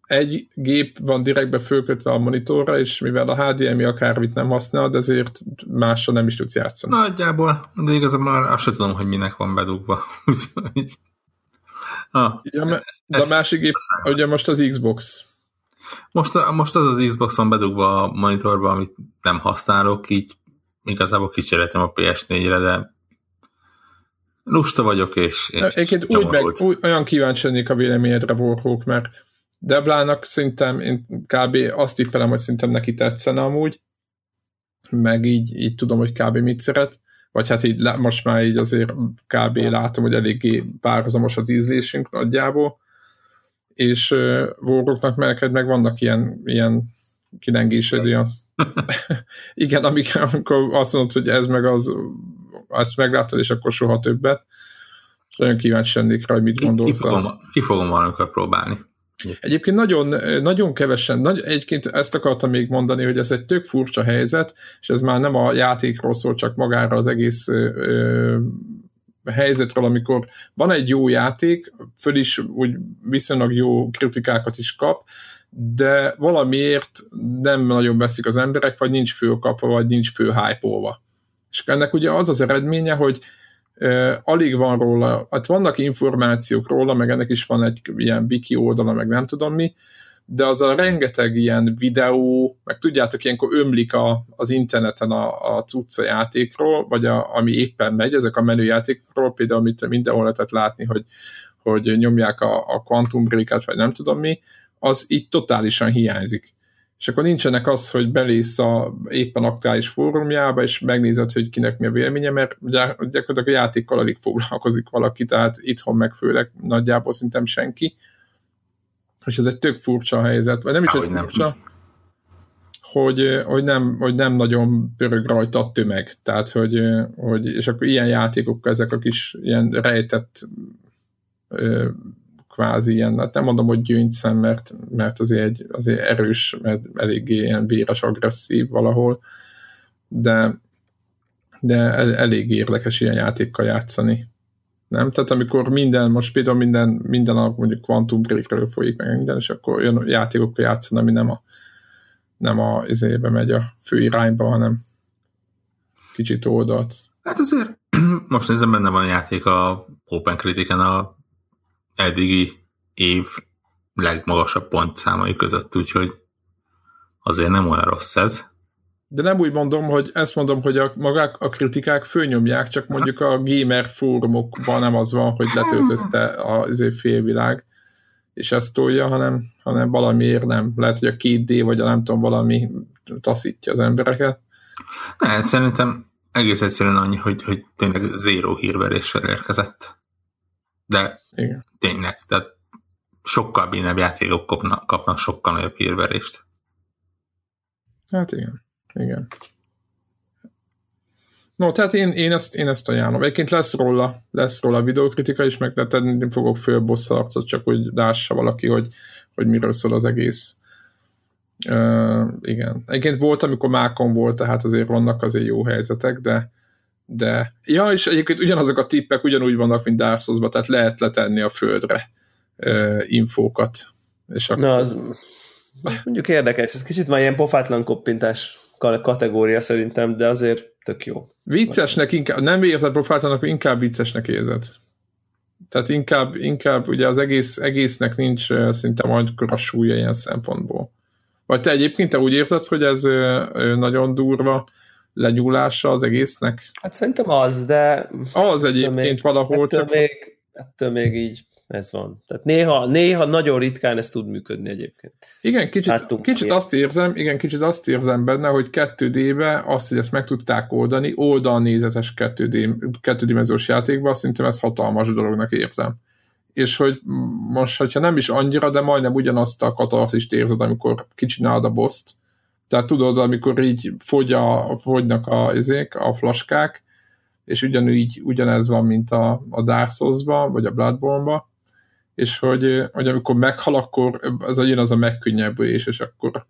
egy gép van direktbe fölkötve a monitorra, és mivel a HDMI akármit nem használ, ezért mással nem is tudsz játszani. Nagyjából, de igazából már azt sem tudom, hogy minek van bedugva. ah, ja, de a másik gép, ugye most az Xbox. Most, most az az Xbox-on bedugva a monitorba, amit nem használok, így igazából kicseréltem a PS4-re, de lusta vagyok, és... és Egyébként úgy meg, úgy, olyan kíváncsi lennék a véleményedre, Warhawk, mert Deblának szerintem, én kb. azt tippelem, hogy szerintem neki tetszene amúgy, meg így, így tudom, hogy kb. mit szeret, vagy hát így most már így azért kb. látom, hogy eléggé párhuzamos az ízlésünk nagyjából, és uh, Warrocknak melked meg vannak ilyen, ilyen kilengésed, az. Igen, amikor azt mondod, hogy ez meg az, ezt megláttad, és akkor soha többet. És nagyon kíváncsi lennék rá, hogy mit gondolsz. Ki, ki, fogom, ki fogom valamikor próbálni. Egyébként nagyon, nagyon kevesen, nagy, egyébként ezt akartam még mondani, hogy ez egy tök furcsa helyzet, és ez már nem a játékról szól, csak magára az egész ö, helyzetről, amikor van egy jó játék, föl is úgy viszonylag jó kritikákat is kap, de valamiért nem nagyon veszik az emberek, vagy nincs fölkapva, vagy nincs hype És ennek ugye az az eredménye, hogy uh, alig van róla, hát vannak információk róla, meg ennek is van egy ilyen wiki oldala, meg nem tudom mi, de az a rengeteg ilyen videó, meg tudjátok, ilyenkor ömlik a, az interneten a, a cucca játékról, vagy a, ami éppen megy, ezek a menüjátékról, például amit mindenhol lehetett látni, hogy, hogy nyomják a, a Quantum break vagy nem tudom mi, az itt totálisan hiányzik. És akkor nincsenek az, hogy belész a éppen aktuális fórumjába, és megnézed, hogy kinek mi a véleménye, mert gyakorlatilag a játékkal alig foglalkozik valaki, tehát itthon meg főleg nagyjából szintem senki. És ez egy tök furcsa helyzet, vagy nem is Há, egy furcsa, nem. Hogy, hogy, nem, hogy nem nagyon pörög rajta a tömeg, tehát hogy, hogy és akkor ilyen játékok ezek a kis ilyen rejtett kvázi ilyen, hát nem mondom, hogy gyöngyszem, mert, mert azért, egy, azért erős, mert eléggé ilyen véres, agresszív valahol, de, de el, elég érdekes ilyen játékkal játszani. Nem? Tehát amikor minden, most például minden, minden a mondjuk Quantum Breakről folyik meg minden, és akkor olyan játékokkal játszani, ami nem a, nem a izébe megy a fő irányba, hanem kicsit oldalt. Hát azért most nézem, benne van a játék a Open Critic-en a eddigi év legmagasabb pontszámai között, úgyhogy azért nem olyan rossz ez. De nem úgy mondom, hogy ezt mondom, hogy a, magák a kritikák főnyomják, csak mondjuk a gamer fórumokban nem az van, hogy letöltötte az izé félvilág, és ezt tolja, hanem, hanem valamiért nem. Lehet, hogy a 2D vagy a nem tudom, valami taszítja az embereket. Ne, szerintem egész egyszerűen annyi, hogy, hogy tényleg zéró hírveréssel érkezett. De Igen. tényleg, tehát sokkal bénebb játékok kapnak, kapnak sokkal nagyobb hírverést. Hát igen. Igen. No, tehát én, én, ezt, én ezt ajánlom. Egyébként lesz róla, lesz róla videokritika is, meg de tenni fogok föl bosszarcot, csak hogy lássa valaki, hogy, hogy miről szól az egész. Uh, igen. Egyébként volt, amikor mákon volt, tehát azért vannak azért jó helyzetek, de de ja, és egyébként ugyanazok a tippek ugyanúgy vannak, mint Dark souls tehát lehet letenni a földre uh, infókat. És akkor... Na, az mondjuk érdekes, ez kicsit már ilyen pofátlan koppintás kategória szerintem, de azért tök jó. Viccesnek inkább, nem érzed profátlanak, inkább viccesnek érzed. Tehát inkább, inkább ugye az egész, egésznek nincs szinte majd a súlya ilyen szempontból. Vagy te egyébként te úgy érzed, hogy ez nagyon durva lenyúlása az egésznek? Hát szerintem az, de... Az egyébként még, valahol. Ettől, csak... még, ettől még így ez van. Tehát néha, néha nagyon ritkán ez tud működni egyébként. Igen, kicsit, kicsit azt érzem, igen, kicsit azt érzem benne, hogy 2D-be azt, hogy ezt meg tudták oldani, oldalnézetes 2D, 2 játékban, szerintem ez hatalmas dolognak érzem. És hogy most, hogyha nem is annyira, de majdnem ugyanazt a katarzist érzed, amikor kicsinálod a boszt. Tehát tudod, amikor így fogy a, fogynak a, ezek, a flaskák, és ugyanúgy, ugyanez van, mint a, a Dark Souls-ba, vagy a Bloodborne-ba, és hogy, hogy amikor meghal, akkor az jön az a megkönnyebbülés, és akkor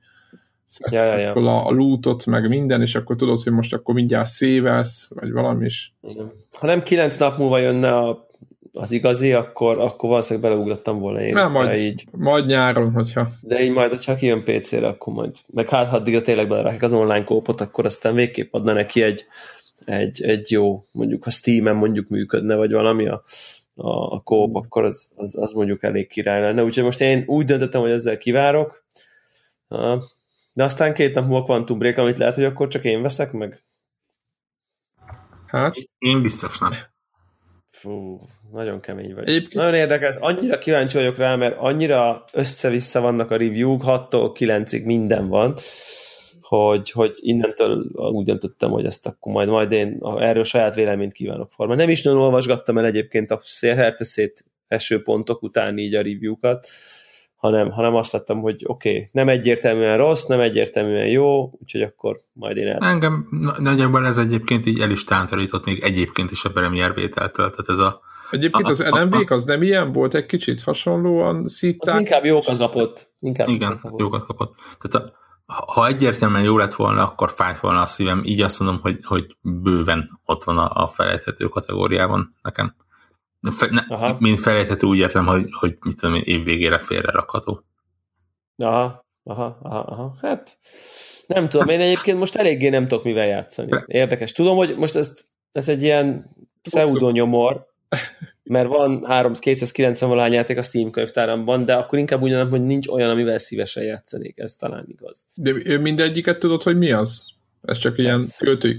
ja, ja, ja. A, a lootot, meg minden, és akkor tudod, hogy most akkor mindjárt szévelsz, vagy valami is. Ha nem kilenc nap múlva jönne a, az igazi, akkor, akkor valószínűleg beleugrottam volna én. Nem, majd, így. majd nyáron, hogyha. De így majd, hogyha kijön PC-re, akkor majd. Meg hát, ha addigra tényleg belerakják az online kópot, akkor aztán végképp adna neki egy, egy, egy jó, mondjuk ha Steam-en mondjuk működne, vagy valami a, a, a kóp, mm. akkor az, az, az mondjuk elég király lenne. Úgyhogy most én úgy döntöttem, hogy ezzel kivárok, de aztán két nap múlva Quantum Break, amit lehet, hogy akkor csak én veszek meg. Hát? Én biztos nem. Fú, nagyon kemény vagy. Egyébként... Nagyon érdekes, annyira kíváncsi vagyok rá, mert annyira össze-vissza vannak a review-k, 6-tól 9-ig minden van, hogy, hogy innentől úgy döntöttem, hogy ezt akkor majd, majd én erről saját véleményt kívánok formálni. Nem is nagyon olvasgattam el egyébként a szét eső pontok után így a review-kat, hanem, hanem azt láttam, hogy oké, okay, nem egyértelműen rossz, nem egyértelműen jó, úgyhogy akkor majd én el... Engem nagyjából ez egyébként így el is tántorított még egyébként is a Premier vételtől, tehát ez a Egyébként az lmv az nem ilyen volt, egy kicsit hasonlóan szitták? Inkább jókat kapott. Inkább Igen, jókat kapott. jókat kapott. Tehát a, ha egyértelműen jó lett volna, akkor fájt volna a szívem. Így azt mondom, hogy, hogy bőven ott van a, a felejthető kategóriában nekem. Fe, ne, mint felejthető úgy értem, hogy, hogy mit tudom én, év végére félre rakható. Aha, aha, aha, aha. Hát nem tudom, én egyébként most eléggé nem tudok mivel játszani. Érdekes. Tudom, hogy most ez, ez egy ilyen pseudonyomor, mert van 3, 290 valány játék a Steam könyvtáramban, de akkor inkább úgy mondom, hogy nincs olyan, amivel szívesen játszanék, ez talán igaz. De mindegyiket tudod, hogy mi az? Ez csak ilyen költői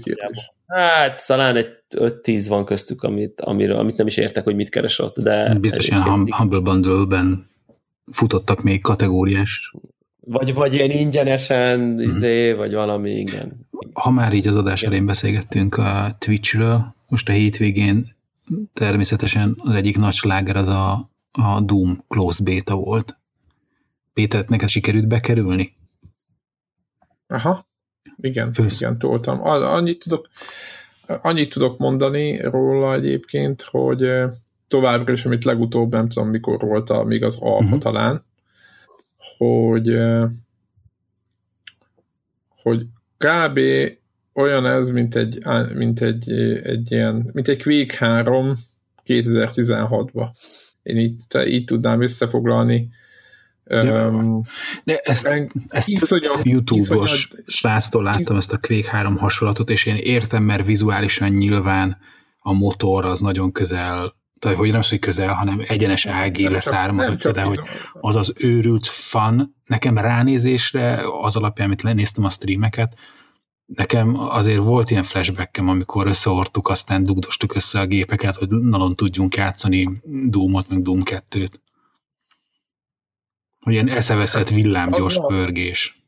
Hát talán egy 5-10 van köztük, amit, amiről, amit nem is értek, hogy mit keres ott, de... Biztos ilyen hum, Humble Bundle-ben futottak még kategóriás. Vagy, vagy ilyen ingyenesen, hmm. izé, vagy valami, igen. Ha már így az adás elején beszélgettünk a Twitchről, most a hétvégén természetesen az egyik nagy sláger az a, a Doom Closed Beta volt. Péter, neked sikerült bekerülni? Aha, igen, Fősz. igen, toltam. Annyit tudok, annyit tudok mondani róla egyébként, hogy továbbra is, amit legutóbb, nem tudom mikor volt, a, még az alfa uh-huh. talán, hogy hogy kb. olyan ez, mint egy, mint egy, egy ilyen, mint egy Quake 3 2016-ban. Én így, így tudnám összefoglalni. De, um, de ezt, ezt iszonyat, YouTube-os sráctól láttam ezt a Quake 3 hasonlatot, és én értem, mert vizuálisan nyilván a motor az nagyon közel, tehát hogy nem az, hogy közel, hanem egyenes ági leszármazottja, de hogy az az őrült fan, nekem ránézésre, az alapján, amit lenéztem a streameket, nekem azért volt ilyen flashbackem, amikor összeortuk, aztán dugdostuk össze a gépeket, hogy nalon tudjunk játszani Doom-ot, meg Doom 2-t. Hogy ilyen eszeveszett villámgyors pörgés.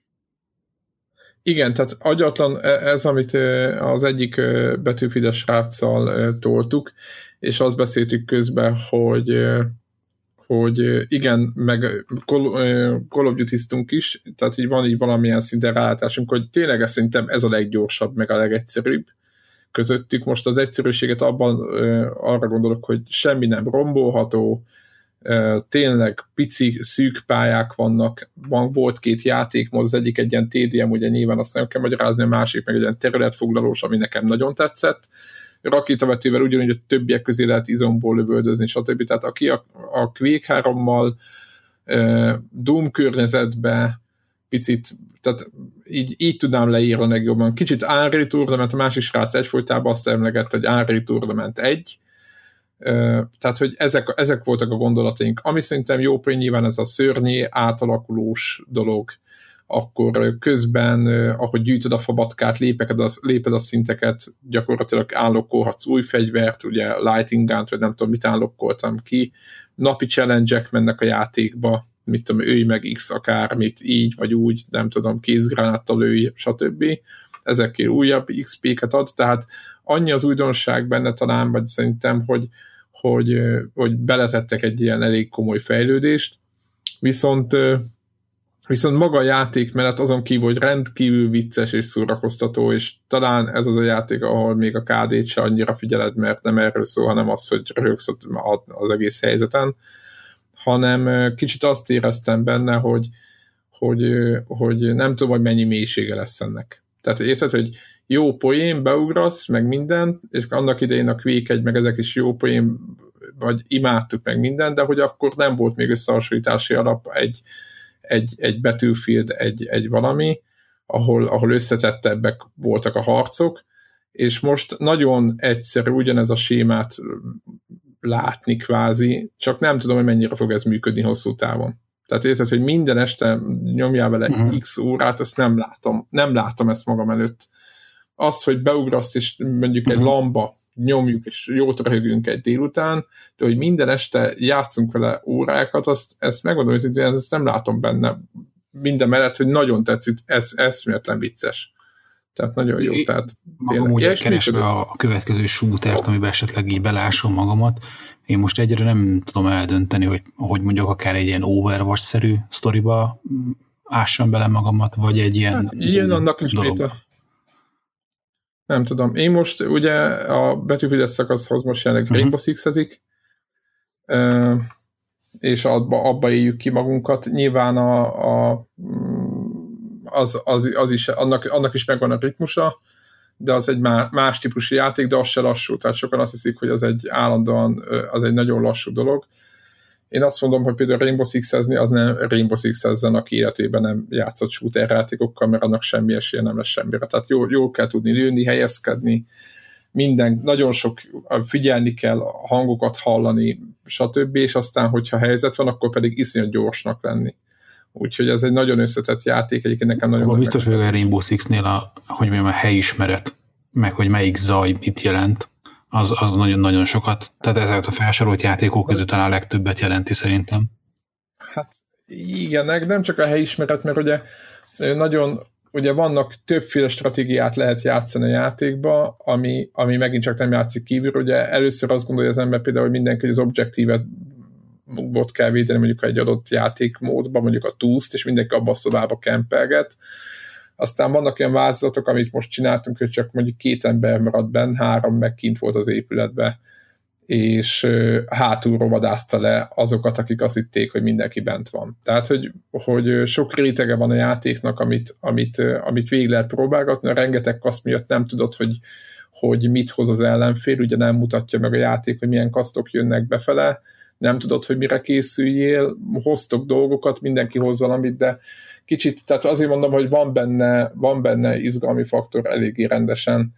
Igen, tehát agyatlan e- ez, amit az egyik betűfides sráccal toltuk, és azt beszéltük közben, hogy hogy igen, meg Call of duty is, tehát hogy van így valamilyen szinten rálátásunk, hogy tényleg ez szerintem ez a leggyorsabb, meg a legegyszerűbb közöttük. Most az egyszerűséget abban arra gondolok, hogy semmi nem rombolható, tényleg pici, szűk pályák vannak, van, volt két játékmód, az egyik egy ilyen TDM, ugye nyilván azt nem kell magyarázni, a másik meg egy ilyen területfoglalós, ami nekem nagyon tetszett, rakétavetővel ugyanúgy a többiek közé lehet izomból lövöldözni, stb. Tehát aki a, a Quake 3-mal Doom környezetbe picit, tehát így, így tudnám leírni legjobban. Kicsit Unreal Tournament, a másik srác egyfolytában azt emlegett, hogy Unreal Tournament egy, tehát, hogy ezek, ezek voltak a gondolataink. Ami szerintem jó poén nyilván ez a szörnyé átalakulós dolog, akkor közben, ahogy gyűjtöd a fabatkát, lépeked a, léped a szinteket, gyakorlatilag állokkolhatsz új fegyvert, ugye lighting gun vagy nem tudom, mit állokkoltam ki, napi challenge mennek a játékba, mit tudom, őj meg X akármit, így vagy úgy, nem tudom, kézgránáttal őj, stb. Ezekkel újabb XP-ket ad, tehát annyi az újdonság benne talán, vagy szerintem, hogy, hogy, hogy beletettek egy ilyen elég komoly fejlődést, viszont viszont maga a játék mellett azon kívül, hogy rendkívül vicces és szórakoztató, és talán ez az a játék, ahol még a KD-t se annyira figyeled, mert nem erről szól, hanem az, hogy rögsz az egész helyzeten, hanem kicsit azt éreztem benne, hogy, hogy, hogy nem tudom, hogy mennyi mélysége lesz ennek. Tehát érted, hogy jó poén, beugrasz, meg minden, és annak idején a Quake egy, meg ezek is jó poén, vagy imádtuk meg minden, de hogy akkor nem volt még összehasonlítási alap egy, egy, egy Battlefield, egy, egy valami, ahol, ahol összetettebbek voltak a harcok, és most nagyon egyszerű ugyanez a sémát látni kvázi, csak nem tudom, hogy mennyire fog ez működni hosszú távon. Tehát érted, hogy minden este nyomjál vele uh-huh. x órát, ezt nem látom. Nem látom ezt magam előtt. Az, hogy beugrasz, és mondjuk uh-huh. egy mhm. lamba nyomjuk, és jót röhögünk egy délután, de hogy minden este játszunk vele órákat, azt, ezt megmondom hogy ezt nem látom benne minden mellett, hogy nagyon tetszik, ez eszméletlen vicces. Tehát nagyon jó. Tehát magam úgy keresve a következő shootert, amiben esetleg így belásom magamat, én most egyre nem tudom eldönteni, hogy, hogy mondjuk akár egy ilyen Overwatch-szerű sztoriba ássam bele magamat, vagy egy ilyen hát, ilyen annak is dolog. Nem tudom. Én most ugye a betűfides szakaszhoz most jelenleg uh-huh. Rainbow Six-ezik, és abba, abba éljük ki magunkat. Nyilván a, a az, az, az is, annak, annak is megvan a ritmusa, de az egy más típusú játék, de az se lassú. Tehát sokan azt hiszik, hogy az egy állandóan, az egy nagyon lassú dolog. Én azt mondom, hogy például Rainbow six az nem Rainbow six ezzen, aki életében nem játszott shooter játékokkal, mert annak semmi esélye nem lesz semmire. Tehát jó, jó kell tudni lőni, helyezkedni, minden, nagyon sok figyelni kell, hangokat hallani, stb. És aztán, hogyha helyzet van, akkor pedig iszonyat gyorsnak lenni. Úgyhogy ez egy nagyon összetett játék, egyébként nekem nagyon... Biztos vagyok a Rainbow Six-nél, a, hogy mondjam, a helyismeret, meg hogy melyik zaj mit jelent, az, az nagyon-nagyon sokat. Tehát ezeket a felsorolt játékok között talán a legtöbbet jelenti szerintem. Hát igen, nem csak a helyismeret, mert ugye nagyon ugye vannak többféle stratégiát lehet játszani a játékba, ami, ami megint csak nem játszik kívül. Ugye először azt gondolja az ember például, hogy mindenki az objektívet bot kell védeni mondjuk egy adott játékmódban, mondjuk a túszt, és mindenki abban a szobába kempelget. Aztán vannak olyan változatok, amit most csináltunk, hogy csak mondjuk két ember maradt benn, három meg kint volt az épületbe, és hátulról vadázta le azokat, akik azt hitték, hogy mindenki bent van. Tehát, hogy, hogy sok rétege van a játéknak, amit, amit, amit végig lehet próbálgatni, rengeteg kaszt miatt nem tudod, hogy, hogy mit hoz az ellenfél, ugye nem mutatja meg a játék, hogy milyen kasztok jönnek befele, nem tudod, hogy mire készüljél, hoztok dolgokat, mindenki hoz valamit, de kicsit, tehát azért mondom, hogy van benne, van benne izgalmi faktor eléggé rendesen,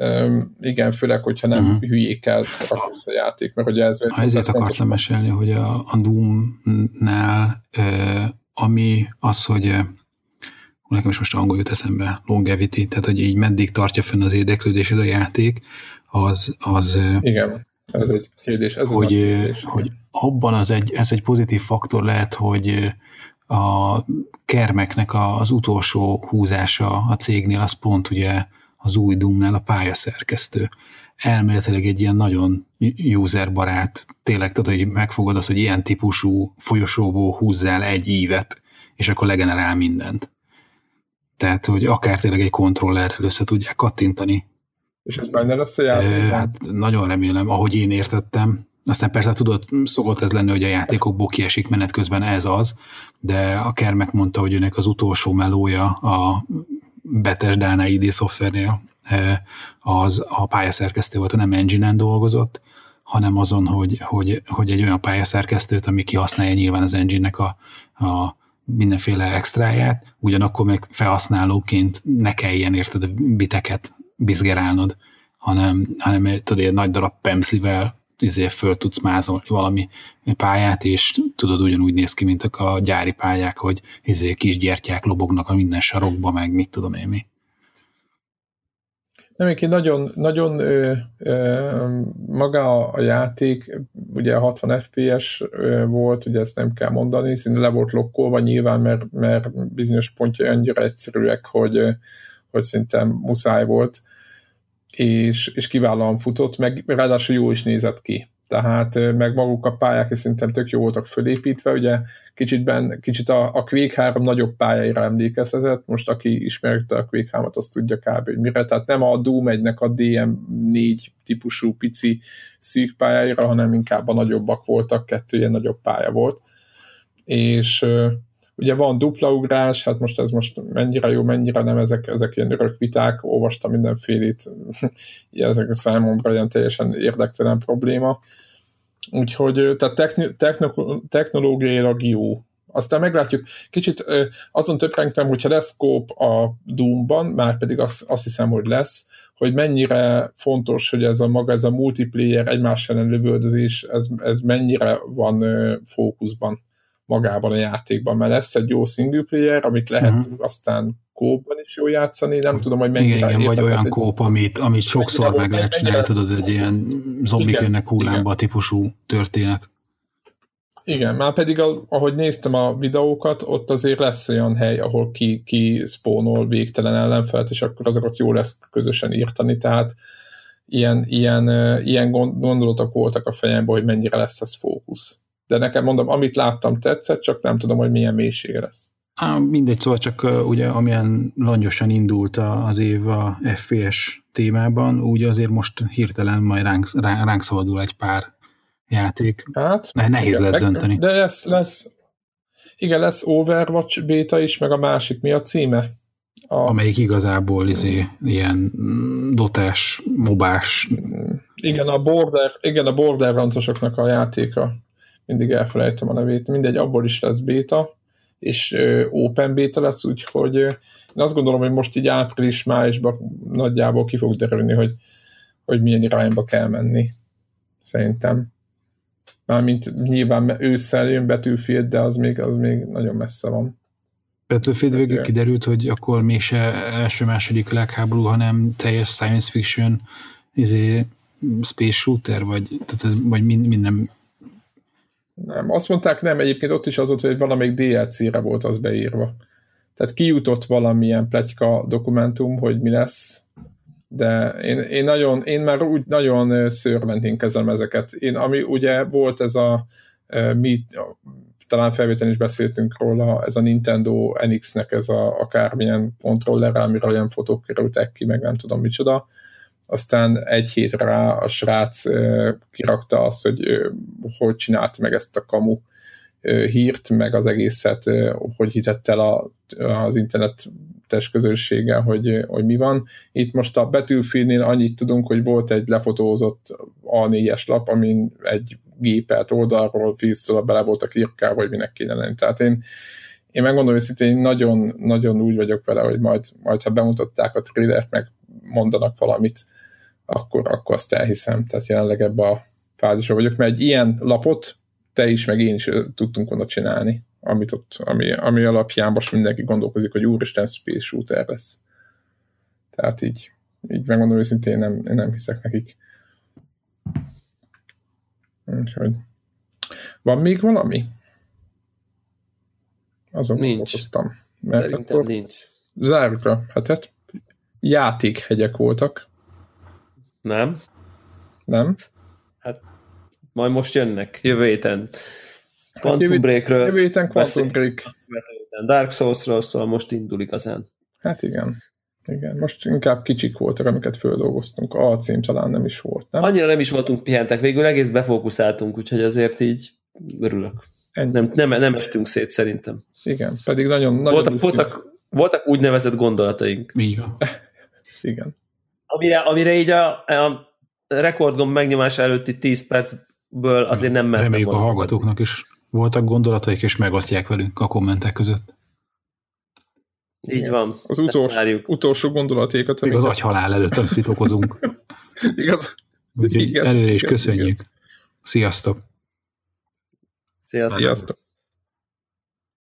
Um, igen, főleg, hogyha nem uh-huh. hülyékkel raksz a játék, mert ugye ez... Ha ezért akartam mesélni, hogy a, a Doom-nál ami az, hogy nekem is most angol jut eszembe, longevity, tehát hogy így meddig tartja fönn az érdeklődésed a játék, az... az igen, ez egy kérdés. Ez hogy, kérdés, hogy abban az egy, ez egy pozitív faktor lehet, hogy a kermeknek az utolsó húzása a cégnél az pont ugye az új Doom-nál a pályaszerkesztő. Elméletileg egy ilyen nagyon userbarát, tényleg tudod, hogy megfogod azt, hogy ilyen típusú folyosóból húzzál egy ívet, és akkor legenerál mindent. Tehát, hogy akár tényleg egy kontrollerrel össze tudják kattintani. És ez benne lesz a játékban? Hát nagyon remélem, ahogy én értettem. Aztán persze tudod, szokott ez lenni, hogy a játékokból kiesik menet közben ez az, de a Kermek mondta, hogy önnek az utolsó melója a Bethesda ID szoftvernél az a pályaszerkesztő volt, nem engine dolgozott, hanem azon, hogy, hogy, hogy egy olyan pályaszerkesztőt, ami kihasználja nyilván az engine-nek a, a mindenféle extráját, ugyanakkor meg felhasználóként ne kelljen érted biteket bizgerálnod, hanem, hanem tudod, egy nagy darab pemszlivel izé föl tudsz mázolni valami pályát, és tudod, ugyanúgy néz ki, mint a gyári pályák, hogy izé kis gyertyák lobognak a minden sarokba, meg mit tudom én mi. Nem, egy nagyon, nagyon ö, ö, maga a játék, ugye 60 FPS ö, volt, ugye ezt nem kell mondani, szinte le volt lokkolva nyilván, mert, mert bizonyos pontja annyira egyszerűek, hogy, hogy szinte muszáj volt és, és kiválóan futott, meg ráadásul jó is nézett ki. Tehát meg maguk a pályák is szerintem tök jó voltak fölépítve, ugye kicsit, kicsit a, a Quake 3 nagyobb pályáira emlékezhetett, most aki ismerte a Quake 3 azt tudja kb. hogy mire, tehát nem a Doom 1-nek a DM4 típusú pici szűk pályáira, hanem inkább a nagyobbak voltak, kettő ilyen nagyobb pálya volt. És Ugye van dupla ugrás, hát most ez most mennyire jó, mennyire nem, ezek, ezek ilyen örök viták, olvastam mindenfélét, ezek a számomra ilyen teljesen érdektelen probléma. Úgyhogy tehát techni, techno, technológiailag jó. Aztán meglátjuk, kicsit azon töprengtem, hogyha lesz kóp a Doom-ban, már pedig azt, azt hiszem, hogy lesz, hogy mennyire fontos, hogy ez a maga, ez a multiplayer egymás ellen lövöldözés, ez, ez mennyire van fókuszban magában a játékban, mert lesz egy jó single player, amit lehet uh-huh. aztán kópban is jó játszani, nem tudom, hogy mennyire igen, igen, vagy olyan egy... kóp, amit, amit sokszor meg lehet csinálni, tudod, egy ilyen zombik jönnek hullámba típusú történet. Igen, már pedig ahogy néztem a videókat, ott azért lesz olyan hely, ahol ki, ki spónol végtelen ellenfelt, és akkor azokat jó lesz közösen írtani, tehát ilyen, ilyen, ilyen gondolatok voltak a fejemben, hogy mennyire lesz ez fókusz de nekem mondom, amit láttam tetszett, csak nem tudom, hogy milyen mélysége lesz. Á, mindegy, szóval csak uh, ugye amilyen langyosan indult az év a FPS témában, úgy azért most hirtelen majd ránk, ránk szabadul egy pár játék. Hát, Nehéz igen, lesz meg, dönteni. De lesz, lesz, igen, lesz Overwatch beta is, meg a másik, mi a címe? A... Amelyik igazából izé, ilyen dotás, mobás. Igen, a Border, igen, a Border a játéka mindig elfelejtem a nevét, mindegy, abból is lesz béta, és open béta lesz, úgyhogy én azt gondolom, hogy most így április-májusban nagyjából ki fog derülni, hogy, hogy milyen irányba kell menni. Szerintem. Mármint nyilván ősszel jön Battlefield, de az még, az még nagyon messze van. Battlefield végül kiderült, hogy akkor mégse első-második legháború, hanem teljes science fiction izé, space shooter, vagy, tehát, vagy minden nem, azt mondták nem, egyébként ott is az volt, hogy valamelyik DLC-re volt az beírva. Tehát kijutott valamilyen pletyka dokumentum, hogy mi lesz, de én, én, nagyon, én már úgy nagyon szőrmentén kezelem ezeket. Én, ami ugye volt ez a, mi, talán felvételen is beszéltünk róla, ez a Nintendo NX-nek ez a akármilyen kontroller, amiről olyan fotók kerültek ki, meg nem tudom micsoda, aztán egy hétre rá a srác kirakta azt, hogy hogy csinált meg ezt a kamu hírt, meg az egészet, hogy hitett el az internetes közössége, hogy, hogy mi van. Itt most a betűfilnél annyit tudunk, hogy volt egy lefotózott A4-es lap, amin egy gépelt oldalról vízszóla bele voltak írkál, hogy minek kéne lenni. Tehát én, én megmondom őszintén, nagyon, nagyon úgy vagyok vele, hogy majd, majd ha bemutatták a trailert, meg mondanak valamit, akkor, akkor azt elhiszem. Tehát jelenleg ebbe a fázisra vagyok, mert egy ilyen lapot te is, meg én is tudtunk volna csinálni, amit ott, ami, ami alapján most mindenki gondolkozik, hogy úristen space shooter lesz. Tehát így, így megmondom őszintén, én nem, én nem hiszek nekik. Úgyhogy van még valami? Azon nincs. Mert Szerintem akkor nincs. zárjuk a hetet. Játékhegyek voltak, Nem? nem? Majd most jönnek, jövő héten. Quantum Hát jövő- Breakről. Jövő héten Quantum. Break. Dark Souls-ról, szóval most indul igazán. Hát igen. Igen, most inkább kicsik voltak, amiket földolgoztunk. A cím talán nem is volt, nem? Annyira nem is voltunk pihentek, végül egész befókuszáltunk, úgyhogy azért így örülök. Ennyi. Nem, nem, nem estünk szét szerintem. Igen, pedig nagyon, nagyon Voltak, voltak, voltak úgynevezett gondolataink, Így van. Igen. Amire, amire így a, a rekordgomb megnyomás előtti 10 percből azért nem mertem Reméljük a volna. hallgatóknak is voltak gondolataik, és megosztják velünk a kommentek között. Így van. Az utolsó, utolsó gondolatékat. Még az agyhalál előtt amit titokozunk. Igaz? Úgyhogy Igen, előre is igen, köszönjük. Sziasztok! Sziasztok. Sziasztok.